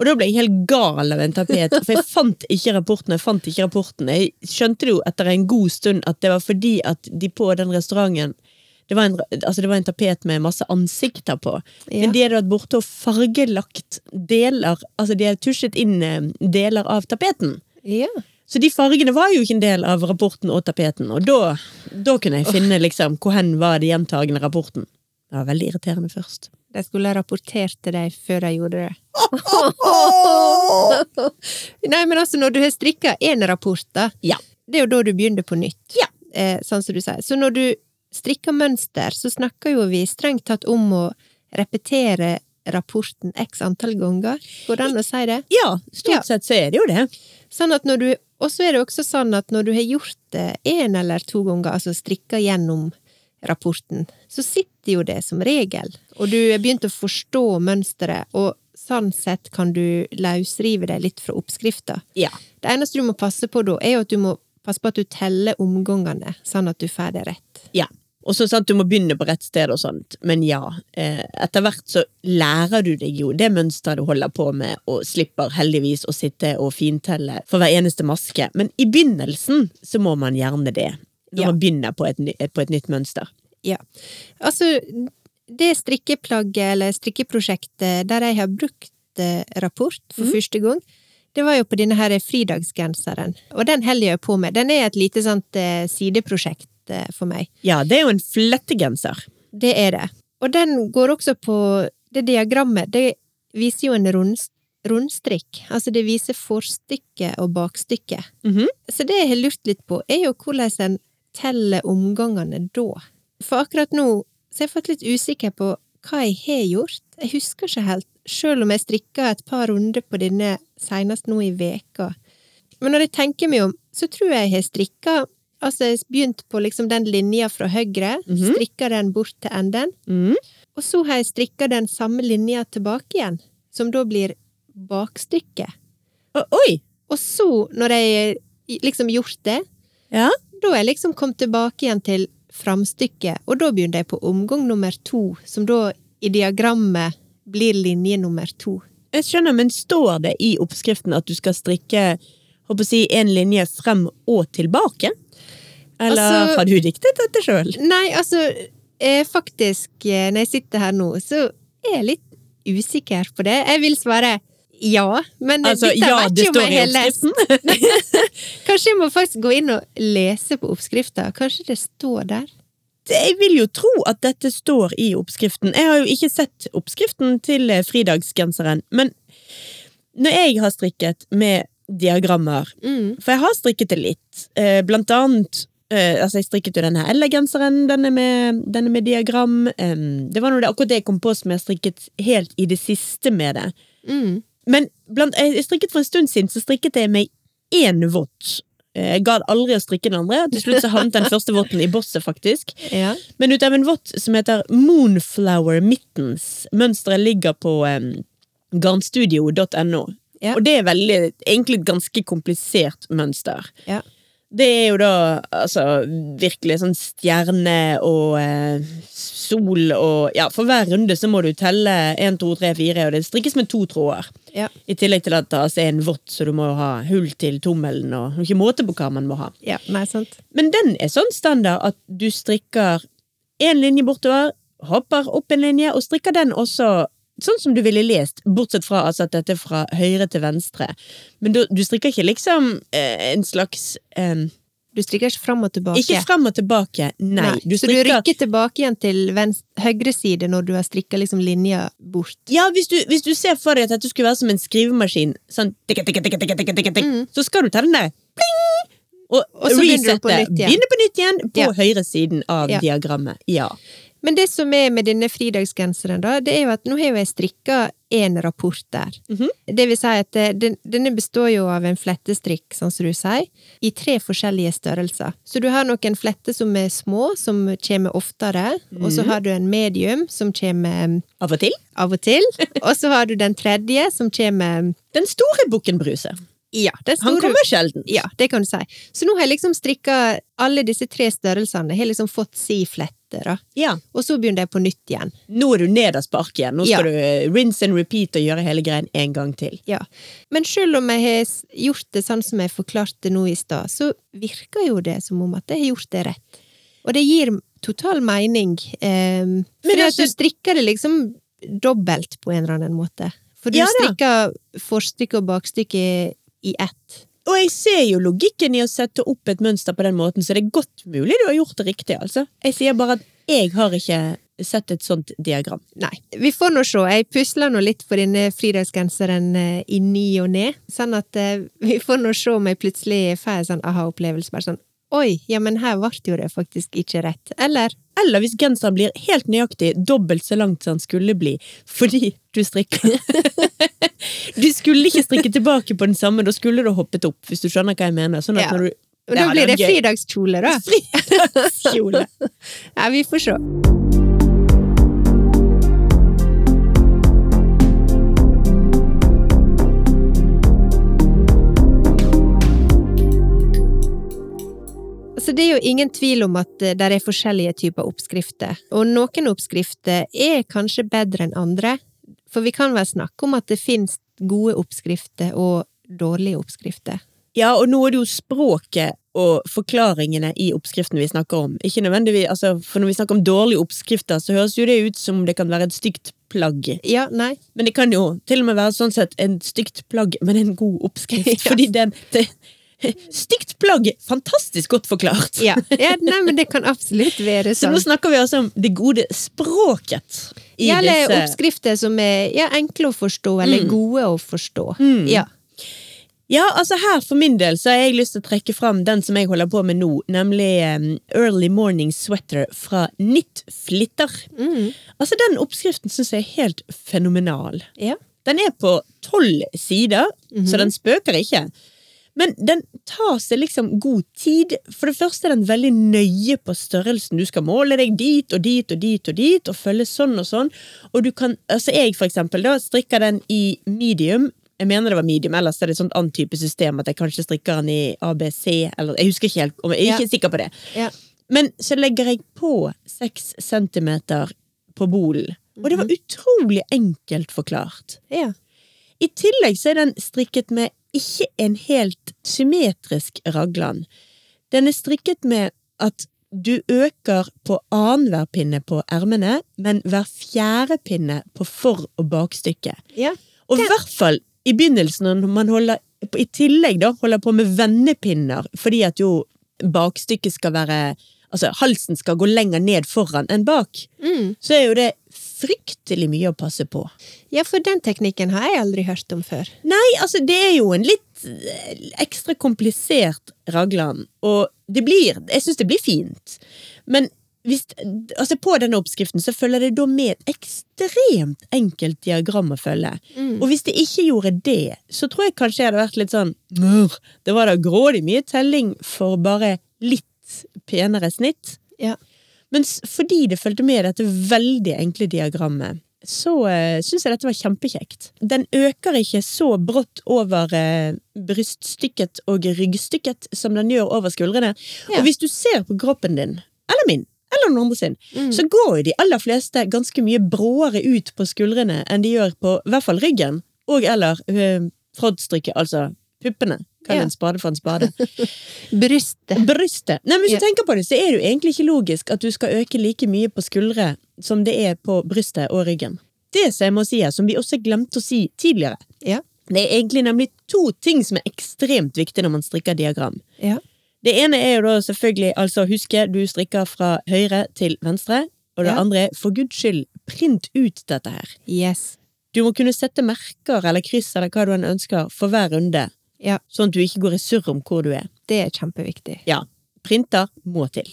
Og da ble jeg helt gal av en tapet, for jeg fant ikke rapporten. Jeg fant ikke rapporten. Jeg skjønte jo etter en god stund at det var fordi at de på den restauranten det var, en, altså det var en tapet med masse ansikter på. Ja. Men de hadde vært borte og fargelagt deler Altså de hadde tusjet inn eh, deler av tapeten. Ja. Så de fargene var jo ikke en del av rapporten og tapeten, og da, da kunne jeg finne liksom hvor hen var det gjentagende rapporten. Det var veldig irriterende først. De skulle ha rapportert til deg før de gjorde det. Nei, men altså, når du har strikka én rapport, da, Ja. det er jo da du begynner på nytt. Ja. Eh, sånn som du sier. Så når du strikker mønster, så snakker jo vi strengt tatt om å repetere rapporten x antall ganger. Går det an å si det? Ja, stort sett så er det jo det. Sånn at når du, og så er det også sånn at når du har gjort det én eller to ganger, altså strikka gjennom rapporten, så sitter jo det som regel, og du er begynt å forstå mønsteret, og sånn sett kan du løsrive deg litt fra oppskrifta. Ja. Det eneste du må passe på da, er jo at du må passe på at du teller omgangene, sånn at du får det rett. ja. Og så sant du må begynne på rett sted og sånt, men ja, eh, etter hvert så lærer du deg jo det mønsteret du holder på med, og slipper heldigvis å sitte og fintelle for hver eneste maske. Men i begynnelsen så må man gjerne det, når Ja. man begynner på et, på et nytt mønster. Ja. Altså, det strikkeplagget eller strikkeprosjektet der jeg har brukt eh, rapport for første gang, det var jo på denne her fridagsgenseren, og den holder jeg på med. Den er et lite sånt eh, sideprosjekt eh, for meg. Ja, det er jo en flettegenser. Det er det. Og den går også på det diagrammet. Det viser jo en rund, rundstrikk. Altså det viser forstykket og bakstykket. Mm -hmm. Så det jeg har lurt litt på, er jo hvordan en teller omgangene da. For akkurat nå så har jeg fått litt usikker på hva jeg har gjort. Jeg husker ikke helt, sjøl om jeg strikka et par runder på denne senest nå i veka. Men når jeg tenker meg om, så tror jeg jeg har strikka Altså, jeg begynte på liksom den linja fra høyre, Mhm. strikka den bort til enden, Mm. og så har jeg strikka den samme linja tilbake igjen, som da blir bakstykket. O Oi! Og så, når jeg liksom gjort det, Ja. da er jeg liksom kommet tilbake igjen til framstykket, og da begynner jeg på omgang nummer to, som da i diagrammet blir linje nummer to. Jeg skjønner, men står det i oppskriften at du skal strikke håper å si, en linje frem og tilbake? Eller Altså- har du diktet dette sjøl? Nei, altså, faktisk, eh, når jeg sitter her nå, så er jeg litt usikker på det. Jeg vil svare ja, men Altså, dette ja, det står i oppskriften. Kanskje jeg må faktisk gå inn og lese på oppskrifta. Kanskje det står der? Jeg vil jo tro at dette står i oppskriften. Jeg har jo ikke sett oppskriften til eh, fridagsgenseren, men når jeg har strikket med diagrammer, Mm. for jeg har strikket det litt, eh, blant annet eh, altså Jeg strikket jo denne L-genseren, denne denne med diagram. Um, det var noe det, akkurat det jeg kom på som jeg strikket helt i det siste med det. Mm. Men blant, jeg strikket for en stund siden, så strikket jeg meg én vott. Jeg Jeg gadd aldri å strikke den andre. Til slutt så havnet den første votten i bosset, faktisk. Ja. Men ut av en vott som heter Moonflower Mittens. Mønsteret ligger på um, garnstudio.no. Ja. Og det er veldig, egentlig et ganske komplisert mønster. Ja. Det er jo da altså virkelig sånn stjerne og eh, sol og Ja, for hver runde så må du telle én, to, tre, fire, og det strikkes med to tråder. Ja. I tillegg til at det altså er en vått, så du må ha hull til tommelen, og ikke måte på hva man må ha. ja. Nei, sant. Men den er sånn standard at du strikker en linje bortover, hopper opp en linje, og strikker den også sånn som du ville lest, bortsett fra altså, at dette er fra høyre til venstre. Men du, du strikker ikke liksom eh, en slags eh, Du strikker ikke fram og tilbake. Ikke frem og tilbake, nei. Du Så du rykker tilbake igjen til venstre, høyre side når du har strikka liksom linja bort. ja, hvis du, hvis du ser for deg at dette skulle være som en skrivemaskin, sånn tikk, tikk, tikk, tikk, tikk, tikk, Mm. så skal du ta den der pling, og, Og så begynner du på resette. Begynne på nytt igjen på Ja. høyre siden av Ja. diagrammet. Ja. Men det som er med denne fridagsgenseren, da, det er jo at nå har jeg strikka én rapport der. Mhm. Det vil si at den, denne består jo av en flettestrikk, sånn som du sier, i tre forskjellige størrelser. Så du har noen fletter som er små, som kommer oftere, og så har du en medium, som kommer Av og til. av og til, og så har du den tredje, som kommer Den store bukken Bruse. Ja, Han kommer sjelden. Ja, det kan du si. Så nå har jeg liksom strikka alle disse tre størrelsene, har liksom fått si fletter da. Ja. Og så begynner jeg på nytt igjen. Nå er du nederst på arket igjen. Nå Ja. skal du eh, rinse and repeat og gjøre hele greien en gang til. Ja. Men selv om jeg har gjort det sånn som jeg forklarte nå i stad, så virker jo det som om at jeg har gjort det rett. Og det gir total mening. Um, for det- at du strikker det liksom dobbelt på en eller annen måte. For du Ja strikker forstykke og bakstykke i ett. Og jeg ser jo logikken i å sette opp et mønster på den måten, så det er godt mulig du har gjort det riktig, altså. Jeg sier bare at jeg har ikke sett et sånt diagram. Nei, vi får nå se. Jeg pusler nå litt for denne fridagsgenseren eh, i ny og ne, sånn at eh, vi får nå se om jeg plutselig får en sånn aha-opplevelse. Bare sånn Oi, ja, men her ble jo det faktisk ikke rett. Eller Eller hvis genseren blir helt nøyaktig dobbelt så langt som den skulle bli, fordi du strikker Du skulle ikke strikke tilbake på den samme, da skulle du hoppet opp, hvis du skjønner hva jeg mener. Sånn Ja. du da blir det det fridagskjole, da. Fridagskjole. Ja, vi får se. Altså, det er jo ingen tvil om at det er forskjellige typer oppskrifter, og noen oppskrifter er kanskje bedre enn andre, for vi kan vel snakke om at det finnes gode oppskrifter og dårlige oppskrifter. Ja, og nå er det jo språket og forklaringene i oppskriften vi snakker om. Ikke nødvendigvis, altså, For når vi snakker om dårlige oppskrifter, så høres jo det ut som det kan være et stygt plagg. Ja, nei. Men det kan jo til og med være sånn sett en stygt plagg, men en god oppskrift. Ja. Fordi den det, Stygt plagg! Fantastisk godt forklart. Ja. ja, nei, men det kan absolutt være sånn. Så sånn. nå snakker vi altså om det gode språket i Ja, eller disse oppskrifter som er ja, enkle å forstå, eller gode å forstå. Mm. Ja. Ja, altså her for min del så har jeg lyst til å trekke fram den som jeg holder på med nå, nemlig um, Early Morning Sweater fra Knitflitter. Mm. Altså den oppskriften syns jeg er helt fenomenal. ja. Den er på tolv sider, Mhm. så den spøker ikke. Men den tar seg liksom god tid. For det første er den veldig nøye på størrelsen. Du skal måle deg dit og dit og dit og dit, og følge sånn og sånn. Og du kan, altså jeg for eksempel da, strikker den i medium. Jeg mener det var medium, ellers er det et sånt annet type system at jeg kanskje strikker den i ABC, eller jeg husker ikke helt, jeg er Ja. ikke sikker på det. ja. Men så legger jeg på seks centimeter på bolen. Og det var utrolig enkelt forklart. ja. I tillegg så er den strikket med ikke en helt symmetrisk raglan. Den er strikket med at du øker på annenhver pinne på ermene, men hver fjerde pinne på for- og bakstykket. ja. Og i hvert fall i begynnelsen når man holder, i tillegg da, holder på med vendepinner, fordi at jo bakstykket skal være Altså, halsen skal gå lenger ned foran enn bak. Mm. Så er jo det fryktelig mye å passe på. Ja, for den teknikken har jeg aldri hørt om før. Nei, altså det er jo en litt eh, ekstra komplisert raglan, og det blir Jeg syns det blir fint, men hvis, altså på denne oppskriften så følger det da med et ekstremt enkelt diagram å følge. Og hvis det ikke gjorde det, så tror jeg kanskje jeg hadde vært litt sånn Det var da grådig mye telling for bare litt penere snitt. Ja. Men fordi det fulgte med dette veldig enkle diagrammet, så uh, syns jeg dette var kjempekjekt. Den øker ikke så brått over uh, bryststykket og ryggstykket som den gjør over skuldrene. Ja. Og hvis du ser på kroppen din, eller min, eller noen andre sin, Mm. så går jo de aller fleste ganske mye bråere ut på skuldrene enn de gjør på i hvert fall ryggen, og eller uh, frontstrykket, altså puppene. Kall Ja. en spade for en spade. Brystet. Brystet. Nei, men Hvis du tenker på det, så er det jo egentlig ikke logisk at du skal øke like mye på skuldre som det er på brystet og ryggen. Det som jeg må si her, som vi også glemte å si tidligere, Ja. det er egentlig nemlig to ting som er ekstremt viktige når man strikker diagram. Ja. Det ene er jo da selvfølgelig altså huske du strikker fra høyre til venstre, og det Ja. andre er for guds skyld print ut dette her. Yes. Du må kunne sette merker eller kryss eller hva du enn ønsker for hver runde, Ja. sånn at du ikke går i surr om hvor du er. Det er kjempeviktig. Ja, printer må til.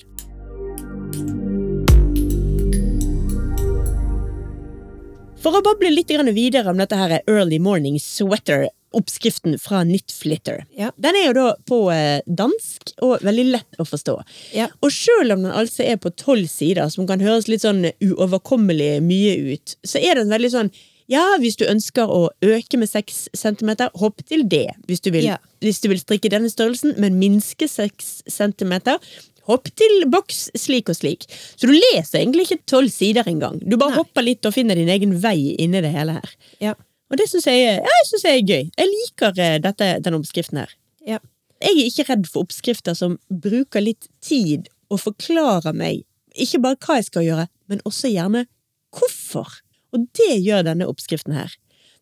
For å bable litt videre om dette her Early Morning Sweater, oppskriften fra Knitflitter. Ja. Den er jo da på eh, dansk og veldig lett å forstå. Ja. Og selv om den altså er på tolv sider, som kan høres litt sånn uoverkommelig mye ut, så er den veldig sånn ja, hvis du ønsker å øke med 6 centimeter, hopp til det. Hvis du vil, Ja. hvis du vil strikke denne størrelsen, men minske 6 centimeter, hopp til boks slik og slik. Så du leser egentlig ikke tolv sider engang. Du bare Nei. hopper litt og finner din egen vei inni det hele her. Ja. Og det syns jeg, ja, jeg synes jeg er gøy. Jeg liker eh, dette, denne oppskriften her. Ja. Jeg er ikke redd for oppskrifter som bruker litt tid og forklarer meg ikke bare hva jeg skal gjøre, men også gjerne hvorfor. Og det gjør denne oppskriften her.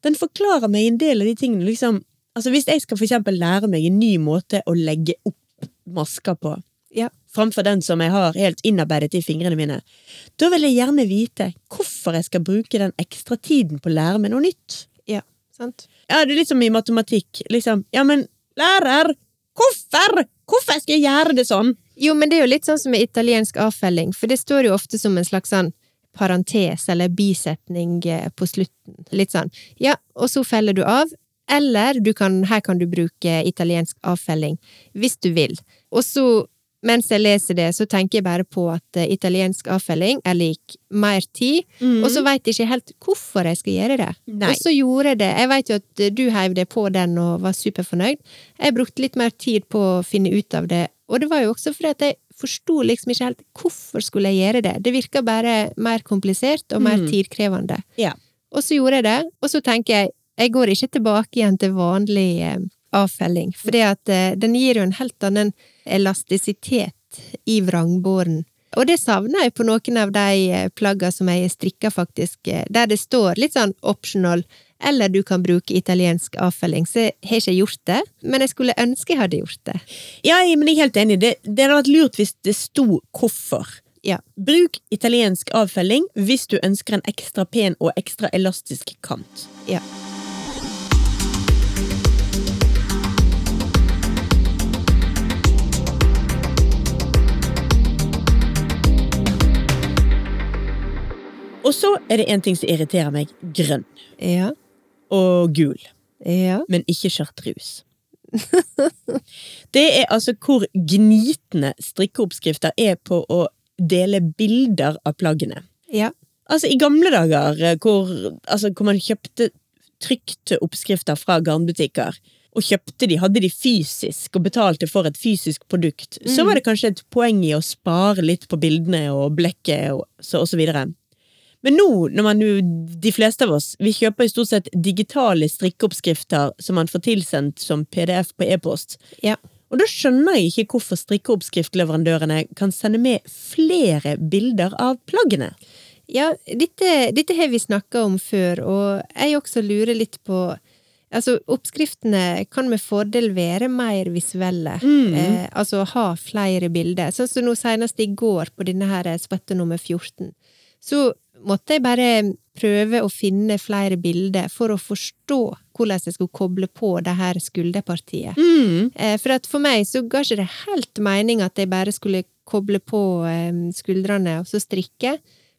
Den forklarer meg en del av de tingene. Liksom, altså hvis jeg skal for eksempel lære meg en ny måte å legge opp masker på, Ja. framfor den som jeg har helt innarbeidet i fingrene mine, da vil jeg gjerne vite hvorfor jeg skal bruke den ekstra tiden på å lære meg noe nytt. Ja. Sant? Ja, det er litt som i matematikk. Liksom, ja, men lærer, hvorfor? Hvorfor skal jeg gjøre det sånn? Jo, men det er jo litt sånn som med italiensk avfelling, for det står jo ofte som en slags sånn parentes eller bisetning eh, på slutten. Litt sånn ja, og så feller du av, eller du kan, her kan du bruke italiensk avfelling hvis du vil. Og så, mens jeg leser det, så tenker jeg bare på at eh, italiensk avfelling er lik mer tid, og så veit jeg ikke helt hvorfor jeg skal gjøre det. Nei. Og så gjorde jeg det. Jeg veit jo at eh, du heiv det på den og var superfornøyd. Jeg brukte litt mer tid på å finne ut av det, og det var jo også fordi at jeg forsto liksom ikke helt hvorfor skulle jeg gjøre det. Det virka bare mer komplisert og mer tidkrevende. Ja. Og så gjorde jeg det, og så tenker jeg jeg går ikke tilbake igjen til vanlig eh, avfelling, for eh, den gir jo en helt annen elastisitet i vrangbåren Og det savner jeg på noen av de eh, plagga som jeg strikker, faktisk, eh, der det står litt sånn optional, eller du kan bruke italiensk avfelling. Så jeg har ikke gjort det, men jeg skulle ønske jeg hadde gjort det. Ja, men jeg er helt enig. Det, det hadde vært lurt hvis det sto hvorfor. Ja. Bruk italiensk avfelling hvis du ønsker en ekstra pen og ekstra elastisk kant. ja. Og så er det en ting som irriterer meg. Grønn. Ja. Og gul. Ja. Men ikke chartreuse. det er altså hvor gnitende strikkeoppskrifter er på å dele bilder av plaggene. Ja. Altså, i gamle dager eh, hvor, altså, hvor man kjøpte trykte oppskrifter fra garnbutikker, og kjøpte de, hadde de fysisk og betalte for et fysisk produkt, så var det kanskje et poeng i å spare litt på bildene og blekket og så, og så videre. Men nå, når man jo, de fleste av oss, vi kjøper i stort sett digitale strikkeoppskrifter som man får tilsendt som PDF på e-post, ja. og da skjønner jeg ikke hvorfor strikkeoppskriftleverandørene kan sende med flere bilder av plaggene. Ja, dette, dette har vi snakka om før, og jeg også lurer litt på Altså, oppskriftene kan med fordel være mer visuelle, eh, altså ha flere bilder. Sånn som nå senest i går på denne her svette nummer 14, så måtte jeg bare prøve å finne flere bilder for å forstå hvordan jeg skulle koble på det her skulderpartiet. Mm. Eh, For at for meg så ga ikke det helt mening at jeg bare skulle koble på eh, skuldrene og så strikke.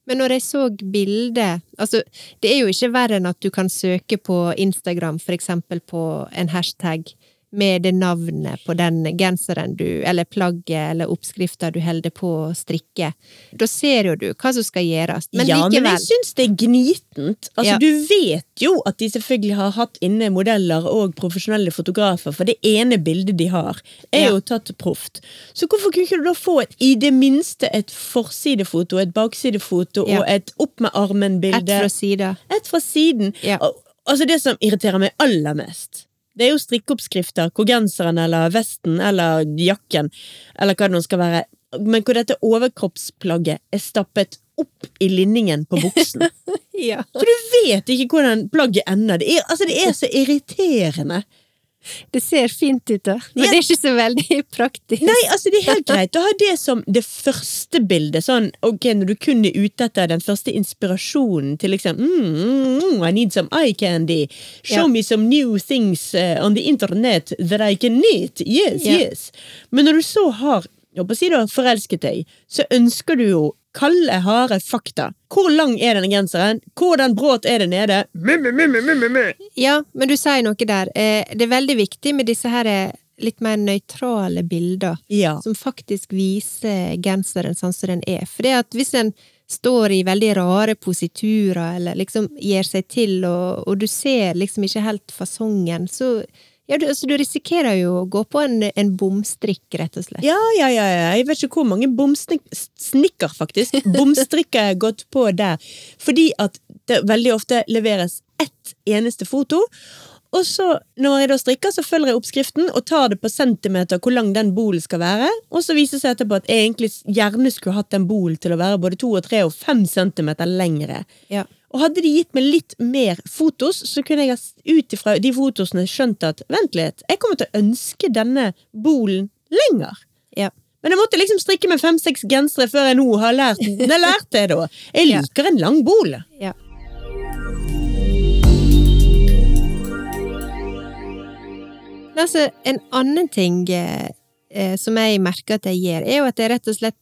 Men når jeg så bildet Altså, det er jo ikke verre enn at du kan søke på Instagram, for eksempel på en hashtag med det navnet på den genseren du, eller plagget eller oppskrifta du holder på å strikke. Da ser jo du hva som skal gjøres. Men ja, likevel men jeg syns det er gnitent. Altså, Ja. Du vet jo at de selvfølgelig har hatt inne modeller og profesjonelle fotografer, for det ene bildet de har, er Ja. jo tatt proft. Så hvorfor kunne ikke du da få et, i det minste et forsidefoto, et baksidefoto Ja. og et opp med armen-bilde? Et fra siden. Et fra siden. Ja. Altså Det som irriterer meg aller mest, det er jo strikkeoppskrifter hvor genseren eller vesten eller jakken, eller hva det nå skal være, men hvor dette overkroppsplagget er stappet opp i linningen på buksen. Ja. Så du vet ikke hvordan plagget ender. Det er, altså, det er så irriterende. Det ser fint ut, da. Men Ja. det er ikke så veldig praktisk. Nei, altså det er helt greit å ha det som det første bildet. Sånn, ok, Når du kun er ute etter den første inspirasjonen til liksom mm, mm, I need some eye candy. Show Ja. me some new things uh, on the internet that I can eat. Yes, Ja. yes. Men når du så har jeg håper å si du har forelsket deg, så ønsker du jo kalde, harde fakta. Hvor lang er denne genseren? Hvordan brått er det nede? Ja, men du sier noe der. Eh, Det er veldig viktig med disse her eh, litt mer nøytrale bilder. Ja. Som faktisk viser genseren sånn som den er. For det at hvis en står i veldig rare positurer, eller liksom gir seg til, og, og du ser liksom ikke helt fasongen, så ja, du, altså, du risikerer jo å gå på en, en bomstrikk, rett og slett. Ja, ja, ja, ja. Jeg vet ikke hvor mange bomsnikker, faktisk. Bomstrikker jeg har gått på der. Fordi at det veldig ofte leveres ett eneste foto. Og så, når jeg da strikker, så følger jeg oppskriften og tar det på centimeter hvor lang den bolen skal være. Og så viser det seg etterpå at jeg egentlig gjerne skulle hatt den bolen til å være både to og tre og fem centimeter lengre. Ja. Og hadde de gitt meg litt mer fotos, så kunne jeg ut ifra de fotosene skjønt at vent litt, jeg kommer til å ønske denne bolen lenger. Ja. Men jeg måtte liksom strikke med fem-seks gensere før jeg nå har lært Jeg lærte det, da. Jeg liker en lang bol. ja. Altså, en annen ting eh, eh, som jeg merker at jeg gjør, er jo at jeg rett og slett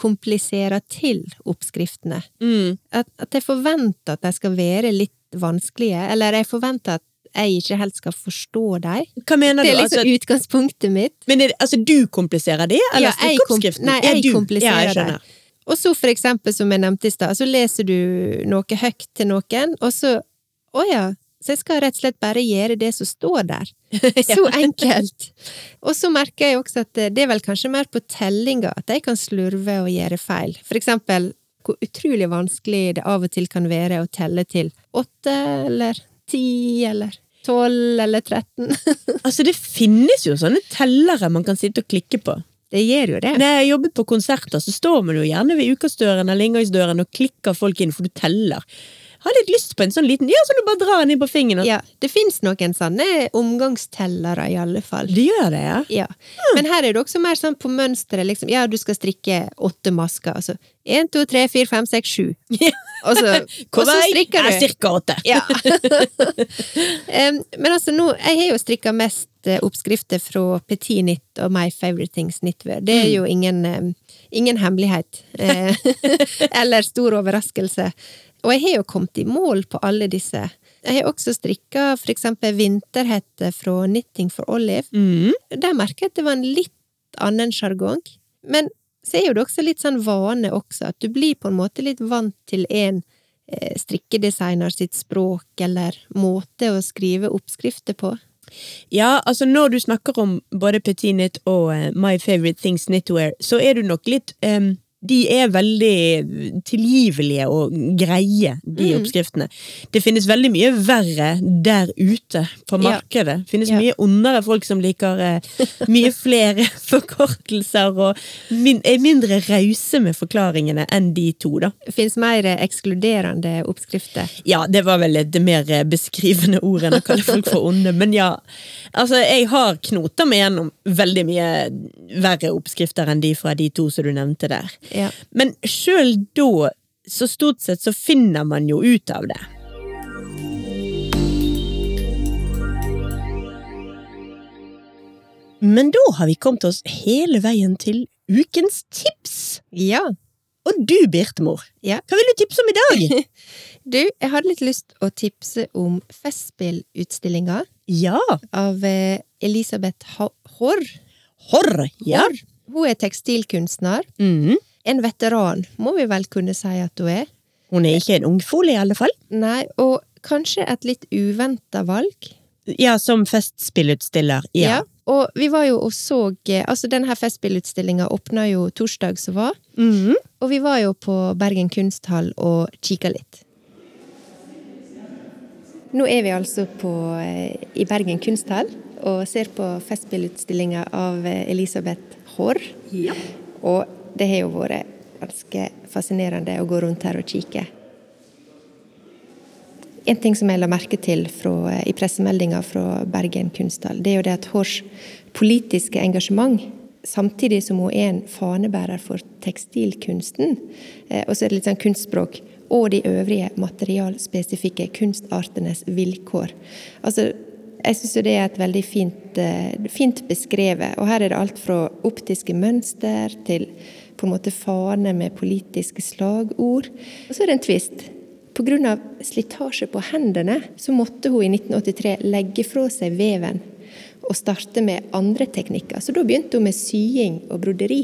kompliserer til oppskriftene. Mm. At, at jeg forventer at de skal være litt vanskelige, eller jeg forventer at jeg ikke helt skal forstå dem. Hva mener Det er liksom Altså, utgangspunktet mitt. men det, altså, du kompliserer det, eller Ja, oppskriften? nei, Ja, jeg du. kompliserer ja, jeg. Og så for eksempel, som jeg nevnte i stad, så leser du noe høyt til noen, og så Å ja, så jeg skal rett og slett bare gjøre det som står der. Så enkelt! Og så merker jeg også at det er vel kanskje mer på tellinga at jeg kan slurve og gjøre feil. For eksempel hvor utrolig vanskelig det av og til kan være å telle til åtte eller ti eller tolv eller tretten. Altså, det finnes jo sånne tellere man kan sitte og klikke på. Det gjør jo det. Når jeg jobber jobbet på konserter, så står man jo gjerne ved ukasdøren eller inngangsdøren og klikker folk inn, for du teller. Har litt lyst på en sånn liten Ja, så du bare drar den inn på fingeren. Ja, det fins noen sånne omgangstellere, i alle fall. Det gjør det, ja? Ja. Men her er det også mer sånn på mønsteret, liksom. Ja, du skal strikke åtte masker. Altså én, to, tre, fire, fem, seks, sju. Og så, og så strikker er du. cirka åtte. Ja. Men altså, nå Jeg har jo strikka mest eh, oppskrifter fra Petit Knit og My Favorite Things Knitwear. Det er jo ingen, ingen hemmelighet. Eh, Eller stor overraskelse. Og jeg har jo kommet i mål på alle disse. Jeg har også strikka for eksempel vinterhette fra Knitting for Olive. Mm. Der merker jeg at det var en litt annen sjargong. Men så er jo det også litt sånn vane også, at du blir på en måte litt vant til en eh, strikkedesigner sitt språk eller måte å skrive oppskrifter på. Ja, altså når du snakker om både Petit Knit og eh, My Favorite Things Knitwear, så er du nok litt em, De er veldig tilgivelige og greie, de Mm. oppskriftene. Det finnes veldig mye verre der ute på markedet. Det finnes Ja. mye ondere folk som liker eh, mye flere forkortelser og min, er mindre rause med forklaringene enn de to, da. Fins mer eh, ekskluderende oppskrifter. Ja, det var vel det mer eh, beskrivende ordet enn å kalle folk for onde, men ja. Altså, jeg har knota meg gjennom veldig mye verre oppskrifter enn de fra de to som du nevnte der. Ja. Men sjøl da, så stort sett så finner man jo ut av det. Men da har vi kommet oss hele veien til ukens tips. ja. Og du, Birtemor, Ja. hva vil du tipse om i dag? Du, jeg hadde litt lyst å tipse om Festspillutstillinga Ja, av eh, Elisabeth Ha- Haarr. horr, ja. Haarr. Hun er tekstilkunstner. Mhm. En veteran, må vi vel kunne si at hun er. Hun er ikke en ungfol, i alle fall. Nei, og kanskje et litt uventa valg. Ja, som festspillutstiller. Ja. Og vi var jo og så eh, Altså, denne festspillutstillinga åpna jo torsdag som var, Mhm. og vi var jo på Bergen kunsthall og kikka litt. Nå er vi altså på, eh, i Bergen kunsthall og ser på festspillutstillinga av eh, Elisabeth Haarr. Og det har jo vært ganske fascinerende å gå rundt her og kikke. En ting som jeg la merke til fra, i pressemeldinga fra Bergen kunsthall, det er jo det at Haars politiske engasjement, samtidig som hun er en fanebærer for tekstilkunsten, eh, og så er det litt sånn kunstspråk, og de øvrige materialspesifikke kunstartenes vilkår. Altså, jeg syns det er et veldig fint, eh, fint beskrevet. Og her er det alt fra optiske mønster til på en måte fane med politiske slagord. Og så er det en tvist. Pga. slitasje på hendene så måtte hun i 1983 legge fra seg veven og starte med andre teknikker. Så da begynte hun med sying og broderi.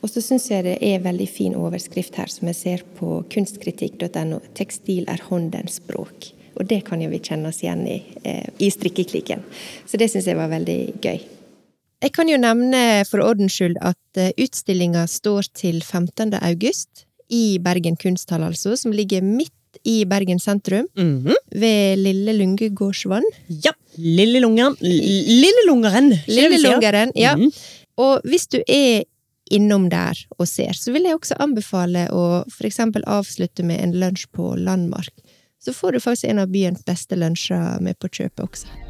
Og så syns jeg det er veldig fin overskrift her, som jeg ser på kunstkritikk.no. 'Tekstil er håndens språk'. Og det kan jo vi kjenne oss igjen i eh, i strikkeklikken. Så det syns jeg var veldig gøy. Jeg kan jo nevne for ordens skyld at eh, utstillinga står til 15. august i Bergen kunsthall, altså, som ligger midt i Bergen sentrum, Mhm. ved Lille Lunge gårdsvann. Ja. Lillelungeren. Lillelungeren. Lille Lungeren, Lille Lungeren ja. Mhm. Og hvis du er innom der og ser, så vil jeg også anbefale å for eksempel avslutte med en lunsj på Landmark. Så får du faktisk en av byens beste lunsjer med på kjøpet også.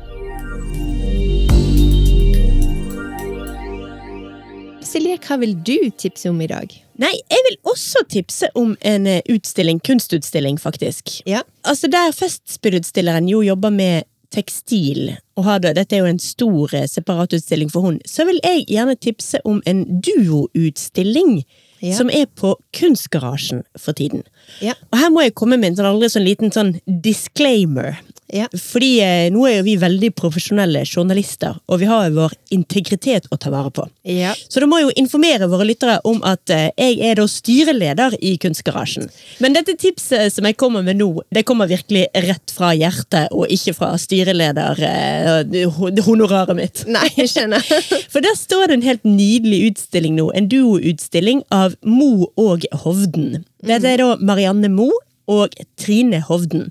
Silje, hva vil du tipse om i dag? Nei, jeg vil også tipse om en eh, utstilling, kunstutstilling, faktisk. Ja. Altså Der Festspillutstilleren jo jobber med tekstil, og har det, dette er jo en stor eh, separatutstilling for hun, så vil jeg gjerne tipse om en duoutstilling Ja. som er på Kunstgarasjen for tiden. Ja. Og her må jeg komme med en sånn aldri sånn liten sånn disclaimer. Ja. Fordi eh, nå er jo vi veldig profesjonelle journalister, og vi har vår integritet å ta vare på. Ja. Så da må jo informere våre lyttere om at eh, jeg er da styreleder i Kunstgarasjen. Men dette tipset som jeg kommer med nå, det kommer virkelig rett fra hjertet, og ikke fra styreleder eh, mitt. Nei, jeg skjønner. For der står det en helt nydelig utstilling nå, en duoutstilling av Mo og Hovden. Dette er da Marianne Mo og Trine Hovden.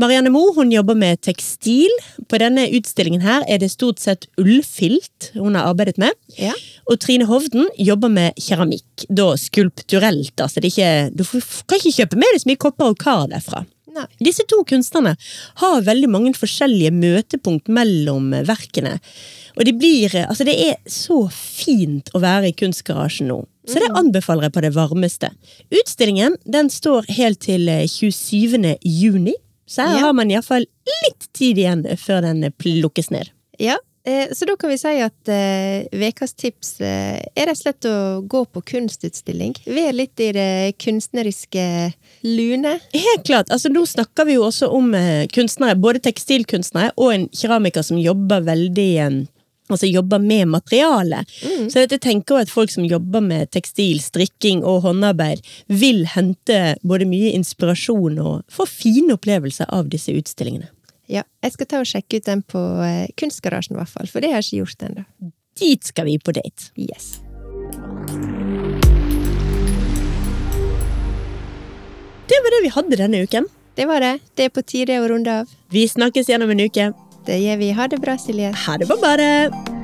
Marianne Moe hun jobber med tekstil. På denne utstillingen her er det stort sett ullfilt hun har arbeidet med. Ja. Og Trine Hovden jobber med keramikk. Da skulpturelt. altså det ikke, Du kan ikke kjøpe med deg så mye kopper og kar derfra. Nei. Disse to kunstnerne har veldig mange forskjellige møtepunkt mellom verkene. Og det blir, altså det er så fint å være i kunstgarasjen nå. Så det anbefaler jeg på det varmeste. Utstillingen den står helt til eh, 27. juni. Så her Ja. har man iallfall litt tid igjen før den plukkes ned. Ja, eh, så da kan vi si at ukas uh, tips uh, er rett og slett å gå på kunstutstilling. Være litt i det kunstneriske lune. Helt klart. altså Nå snakker vi jo også om uh, kunstnere, både tekstilkunstnere og en keramiker som jobber veldig eh, som jobber med materiale. Så jeg tenker at folk som jobber med tekstil, strikking og håndarbeid, vil hente både mye inspirasjon og få fine opplevelser av disse utstillingene. Ja, jeg skal ta og sjekke ut den på eh, Kunstgarasjen, i hvert fall, for det har jeg ikke gjort ennå. Dit skal vi på date. Yes. Det var det vi hadde denne uken. Det var det. Det er på tide å runde av. Vi snakkes gjennom en uke. Det gjør vi. Ha det bra, Silje. Ha det badet!